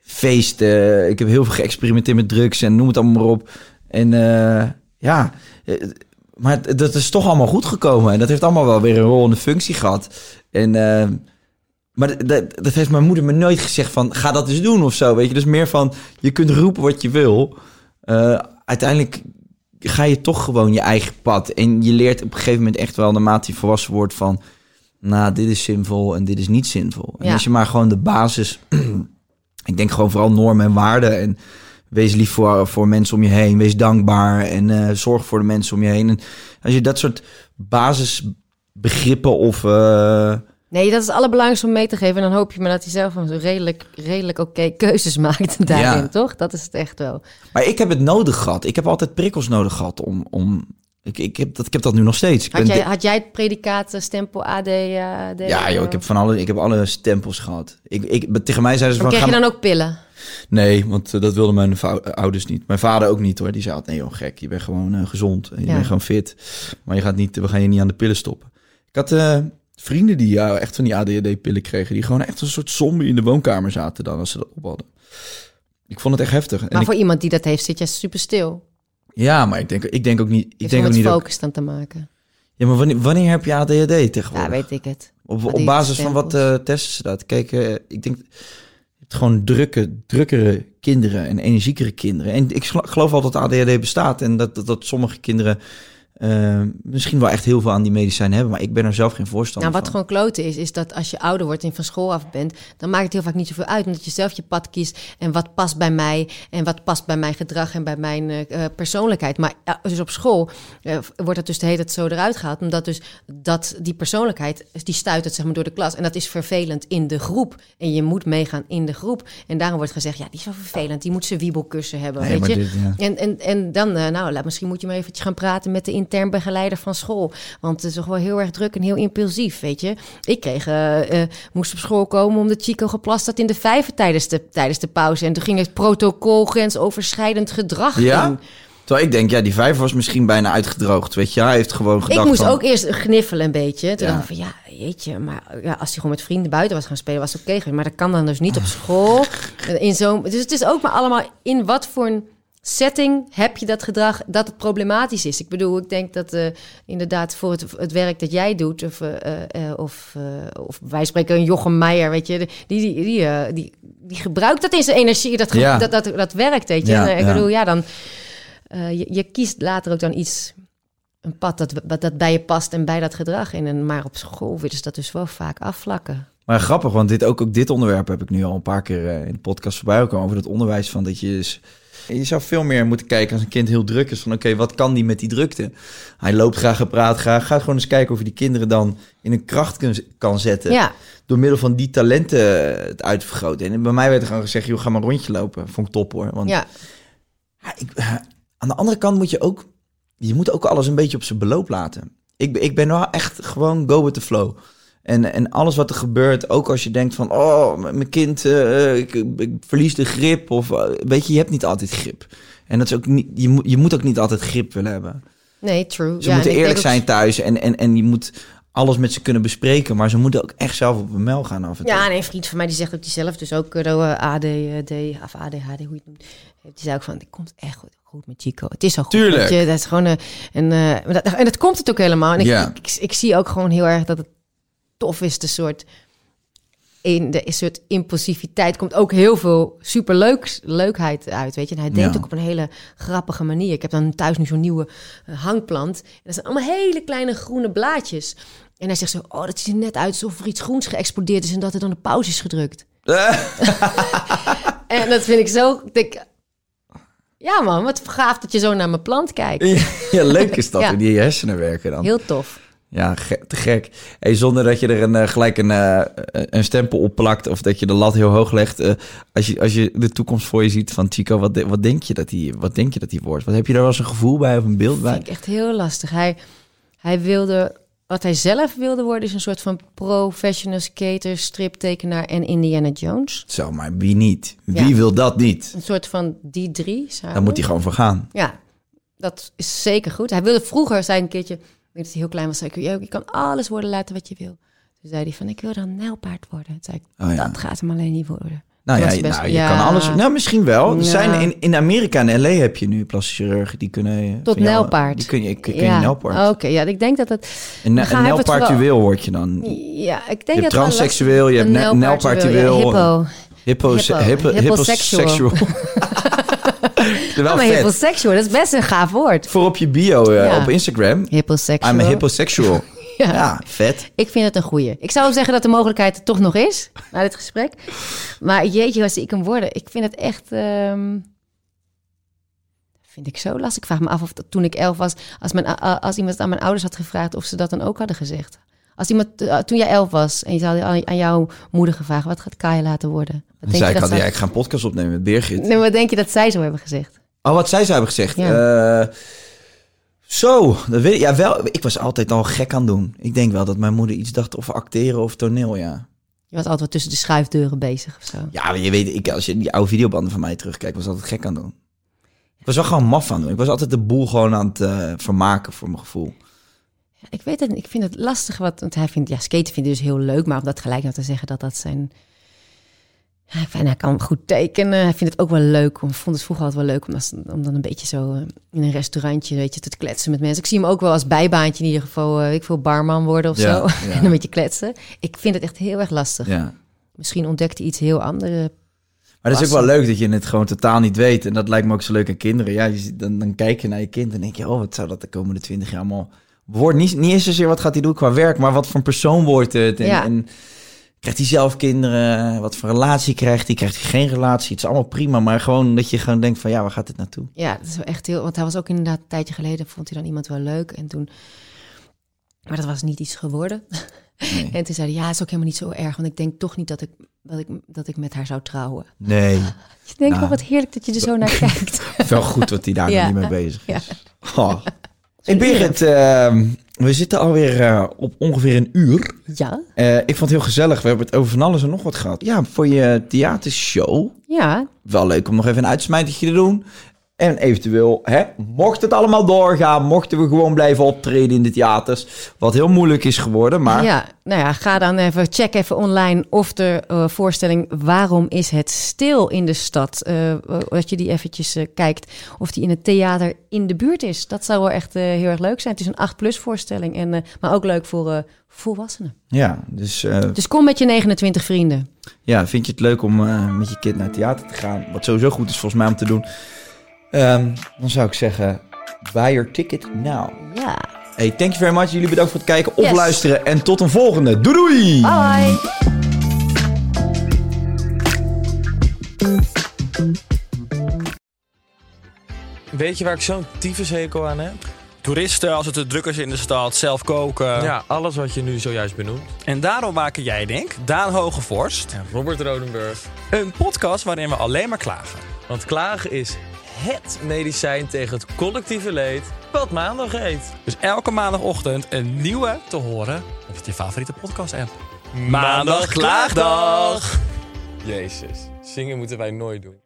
C: feesten. Ik heb heel veel geëxperimenteerd met drugs en noem het allemaal maar op. En eh, ja, eh, maar dat is toch allemaal goed gekomen. En dat heeft allemaal wel weer een rol in de functie gehad. En... eh, maar dat, dat, heeft mijn moeder me nooit gezegd van... ga dat eens doen of zo, weet je. Dus meer van, je kunt roepen wat je wil. Eh, uiteindelijk ga je toch gewoon je eigen pad. En je leert op een gegeven moment echt wel... naarmate je volwassen wordt van... nou, dit is zinvol en dit is niet zinvol. En
B: Ja.
C: als je maar gewoon de basis... ik denk gewoon vooral normen en waarden... en wees lief voor, voor mensen om je heen. Wees dankbaar en eh, zorg voor de mensen om je heen. En als je dat soort basisbegrippen of... eh,
B: Nee, dat is het allerbelangrijkste om mee te geven. En dan hoop je maar dat hij zelf een redelijk, redelijk oké keuzes maakt daarin,
C: Ja.
B: toch? Dat is het echt wel.
C: Maar ik heb het nodig gehad. Ik heb altijd prikkels nodig gehad om... om ik, ik, heb dat, ik heb dat nu nog steeds. Ik
B: Had
C: ben
B: jij, had jij het predicaat eh, stempel AD? eh,
C: ja, joh, ik heb van alle, ik heb alle stempels gehad. Ik, ik, tegen mij zeiden ze
B: Maar
C: van...
B: kreeg je
C: ga
B: dan ook pillen?
C: Nee, want eh, dat wilden mijn eh, ouders niet. Mijn vader ook niet hoor. Die zei altijd, nee joh, gek, je bent gewoon eh, gezond. En je
B: Ja.
C: bent gewoon fit. Maar je gaat niet, we gaan je niet aan de pillen stoppen. Ik had eh, vrienden die ja, echt van die ADHD-pillen kregen. Die gewoon echt een soort zombie in de woonkamer zaten dan als ze dat op hadden. Ik vond het echt heftig. En
B: Maar
C: ik-
B: voor iemand die dat heeft, zit je super stil.
C: ja, maar ik denk, ik denk ook niet... Ik denk ook niet
B: focus dan te maken.
C: ja, maar wanneer, wanneer heb je ADHD
B: Ja,
C: tegenwoordig?
B: weet ik het.
C: Op, op basis van wat eh, testen ze dat? Kijk, eh, ik denk gewoon drukke, drukkere kinderen en energiekere kinderen. En ik gelo- geloof wel dat ADHD bestaat en dat, dat, dat sommige kinderen eh, misschien wel echt heel veel aan die medicijnen hebben, maar ik ben er zelf geen voorstander
B: Nou, wat
C: van.
B: gewoon kloten is, is dat als je ouder wordt en van school af bent, dan maakt het heel vaak niet zoveel uit, omdat je zelf je pad kiest en wat past bij mij en wat past bij mijn gedrag en bij mijn eh, eh, persoonlijkheid. Maar ja, dus op school eh, wordt dat dus de hele tijd zo eruit gehaald, omdat dus dat die persoonlijkheid, die stuitert zeg maar door de klas en dat is vervelend in de groep en je moet meegaan in de groep. En daarom wordt gezegd, ja, die is wel vervelend, die moet zijn wiebelkussen hebben,
C: Nee,
B: weet je.
C: dit, ja.
B: En, en, en dan, eh, nou, laat, misschien moet je maar eventjes gaan praten met de intern begeleider van school. Want het is toch wel heel erg druk en heel impulsief, weet je. Ik kreeg, eh, eh, moest op school komen omdat Chico geplast had in de vijver tijdens de, tijdens de pauze. En toen ging het protocol grensoverschrijdend gedrag
C: Ja?
B: in.
C: Terwijl ik denk, ja, die vijver was misschien bijna uitgedroogd, weet je. Hij heeft gewoon gedacht
B: Ik moest
C: van,
B: ook eerst gniffelen een beetje. Toen
C: Ja.
B: dacht ik van, ja, jeetje. Maar ja, als hij gewoon met vrienden buiten was gaan spelen, was het oké. Maar dat kan dan dus niet op school. In zo'n, dus het is ook maar allemaal in wat voor een setting heb je dat gedrag dat het problematisch is. Ik bedoel, ik denk dat eh, inderdaad voor het, het werk dat jij doet... of, eh, eh, of, of wij spreken een Jochem Meijer, weet je... die, die, die, die, die gebruikt dat in zijn energie, dat,
C: Ja.
B: dat, dat, dat werkt, weet je.
C: Ja,
B: En, ik
C: ja.
B: bedoel, ja, dan... je, je kiest later ook dan iets een pad dat, dat, dat bij je past en bij dat gedrag. En, en, maar op school willen ze dat dus wel vaak afvlakken.
C: Maar grappig, want dit, ook, ook dit onderwerp heb ik nu al een paar keer in de podcast voorbij gekomen. Over het onderwijs van dat je... dus- je zou veel meer moeten kijken als een kind heel druk is. Van oké, wat kan die met die drukte? Hij loopt graag, hij praat graag. Ga gewoon eens kijken of je die kinderen dan in een kracht kun- kan zetten.
B: Ja,
C: Door middel van die talenten het uit te vergroten. En bij mij werd er gewoon gezegd, joh, ga maar een rondje lopen. Vond ik top hoor. Want
B: ja.
C: ik, eh, aan de andere kant moet je ook... Je moet ook alles een beetje op zijn beloop laten. Ik, ben- ik ben wel echt gewoon go with the flow. En, en alles wat er gebeurt, ook als je denkt van... Oh, mijn kind, eh, ik, ik verlies de grip. Of eh, weet je, je hebt niet altijd grip. En dat is ook niet, je, moet, je moet ook niet altijd grip willen hebben.
B: Nee, true.
C: Ze
B: ja,
C: moeten eerlijk
B: ook-
C: zijn thuis. En, en, en je moet alles met ze kunnen bespreken. Maar ze moeten ook echt zelf op hun mel gaan af en toe.
B: Ja, en een vriend van mij die zegt ook die zelf dus ook uh, ADD of ADHD, hoe je het noemt. Die zei ook van, het komt echt goed, goed met Chico. Het is zo goed.
C: Tuurlijk.
B: je, dat is gewoon een, en, dat, en dat komt het ook helemaal. En ik,
C: Ja.
B: ik, ik, ik zie ook gewoon heel erg dat het tof is, de soort in de soort impulsiviteit komt ook heel veel superleuks leukheid uit, weet je. En hij denkt
C: Ja.
B: ook op een hele grappige manier. Ik heb dan thuis nu zo'n nieuwe eh, hangplant. En dat zijn allemaal hele kleine groene blaadjes. En hij zegt zo, oh, dat ziet er net uit alsof er iets groens geëxplodeerd is en dat er dan een pauze is gedrukt. En dat vind ik zo, ik denk, ja man, wat gaaf dat je zo naar mijn plant kijkt.
C: ja, leuk is dat.
B: Ja.
C: die hersenen werken dan.
B: Heel tof.
C: Ja, ge- te gek. Hey, zonder dat je er een, eh, gelijk een, eh, een stempel op plakt of dat je de lat heel hoog legt. eh, als, je, als je de toekomst voor je ziet van Chico, wat, de- wat, denk je dat hij, wat denk je dat hij wordt? Wat heb je daar wel eens een gevoel bij of een beeld bij?
B: Vind ik echt heel lastig. Hij, hij wilde, wat hij zelf wilde worden, is een soort van professional skater, striptekenaar en Indiana Jones.
C: Zo, maar wie niet? Wie
B: Ja.
C: wil dat niet?
B: Een soort van die drie samen.
C: Daar moet hij gewoon voor gaan.
B: Ja, dat is zeker goed. Hij wilde vroeger, ik een keertje, dat hij heel klein was, zei ik, "Ja, je kan alles worden laten wat je wil. Toen zei hij van, ik wil dan nijlpaard worden. Toen zei ik,
C: Oh ja.
B: dat gaat hem alleen niet worden.
C: Nou ja,
B: best-
C: nou, je
B: ja.
C: kan alles. Nou, misschien wel. Er
B: Ja.
C: zijn in, in Amerika en LA heb je nu plastische chirurgen die kunnen.
B: Tot nijlpaard.
C: Die kun je, kun je
B: ja.
C: nijlpaard.
B: Oké, ja, ik denk dat het...
C: Een, een nijlpaardueel word je dan.
B: Ja, ik denk
C: Je hebt
B: dat
C: transseksueel, je hebt nijlpaardueel.
B: Hippo.
C: Hippo,
B: Hippo.
C: hippo,
B: Hipposexual.
C: Wel
B: Oh, maar
C: vet.
B: hipposexual, dat is best een gaaf woord.
C: Voor op je bio eh,
B: Ja.
C: op Instagram.
B: Hipposexual.
C: I'm a hipposexual.
B: Ja.
C: ja. vet.
B: Ik vind het een goeie. Ik zou zeggen dat de mogelijkheid er toch nog is, na dit gesprek. Maar jeetje, als ik hem worden, ik vind het echt... ehm, vind ik zo lastig. Ik vraag me af of dat toen ik elf was, als, mijn, als iemand aan mijn ouders had gevraagd of ze dat dan ook hadden gezegd. Als iemand, eh, toen jij elf was en je zou aan, jouw moeder gevraagd, wat gaat Kaya laten worden? Wat denk
C: zei
B: je dat zij-
C: ja, ik ga een podcast opnemen met Birgit.
B: Nee, wat denk je dat zij zo hebben gezegd?
C: Oh, wat zij zou hebben gezegd.
B: Ja.
C: Eh, zo, dat weet ik. Ja, wel, ik was altijd al gek aan doen. Ik denk wel dat mijn moeder iets dacht of acteren of toneel, ja.
B: Je was altijd tussen de schuifdeuren bezig of zo.
C: Ja, maar je weet, ik, als je die oude videobanden van mij terugkijkt, was altijd gek aan doen. Ik was wel gewoon maf aan doen. Ik was altijd de boel gewoon aan het eh, vermaken voor mijn gevoel.
B: Ik weet het niet. Ik vind het lastig. Wat, want hij vindt, ja, skaten vindt hij dus heel leuk. Maar om dat gelijk nou te zeggen dat dat zijn... Ja, ik hij kan goed tekenen. Hij vindt het ook wel leuk. Om, vond het vroeger altijd wel leuk om, als- om dan een beetje zo eh, in een restaurantje weet je, te kletsen met mensen. Ik zie hem ook wel als bijbaantje in ieder geval. eh, ik wil barman worden of
C: Ja,
B: zo.
C: ja.
B: en een beetje kletsen. Ik vind het echt heel erg lastig.
C: Ja.
B: Misschien ontdekt hij iets heel anders.
C: Maar dat is ook wel leuk dat je het gewoon totaal niet weet. En dat lijkt me ook zo leuk aan kinderen. Ja, je, dan, dan kijk je naar je kind en denk je, oh, wat zou dat de komende twintig jaar allemaal worden? Niet, niet eens zozeer wat gaat hij doen qua werk, maar wat voor een persoon wordt het? En,
B: Ja.
C: en krijgt hij zelf kinderen? Wat voor relatie krijgt hij? Krijgt hij geen relatie? Het is allemaal prima, maar gewoon dat je gewoon denkt van, ja, waar gaat dit naartoe?
B: Ja, dat is wel echt heel. Want hij was ook inderdaad een tijdje geleden. Vond hij dan iemand wel leuk. En toen. Maar dat was niet iets geworden.
C: Nee.
B: En toen zei hij, ja, het is ook helemaal niet zo erg. Want ik denk toch niet dat ik, dat ik, dat ik met haar zou trouwen.
C: Nee,
B: Je denkt
C: Nou.
B: wel wat heerlijk dat je er zo naar kijkt.
C: wel goed dat hij daar
B: Ja.
C: niet mee bezig
B: Ja.
C: is. Oh. Hey Birgit, eh, we zitten alweer eh, op ongeveer een uur.
B: Ja,
C: Eh, ik vond het heel gezellig. We hebben het over van alles en nog wat gehad. Ja, voor je theatershow.
B: ja.
C: Wel leuk om nog even een uitsmijtertje te doen. En eventueel, hè, mocht het allemaal doorgaan, mochten we gewoon blijven optreden in de theaters. Wat heel moeilijk is geworden, maar
B: Ja, nou ja, ga dan even, check even online of de eh, voorstelling Waarom is het stil in de stad? eh dat je die eventjes kijkt of die in het theater in de buurt is. Dat zou wel echt heel erg leuk zijn. Het is een 8-plus voorstelling, en, maar ook leuk voor volwassenen.
C: ja, dus
B: Dus kom met je 29 vrienden.
C: ja, vind je het leuk om met je kind naar het theater te gaan? Wat sowieso goed is volgens mij om te doen. Ehm, dan zou ik zeggen, buy your ticket now.
B: Ja.
C: Hey, thank you very much. Jullie bedankt voor het kijken of
B: Yes.
C: luisteren. En tot een volgende. Doei doei!
B: Bye.
D: Weet je waar ik zo'n tyfushekel aan heb?
E: Toeristen, als het te druk is in de stad, zelf koken.
D: Ja, alles wat je nu zojuist benoemt.
E: En daarom maken jij, denk Daan Hogevorst,
D: En Robert Rodenburg.
E: een podcast waarin we alleen maar klagen.
D: Want klagen is HET medicijn tegen het collectieve leed wat maandag heet.
E: Dus elke maandagochtend een nieuwe te horen op je favoriete podcast-app.
D: Maandag Klaagdag! Jezus, zingen moeten wij nooit doen.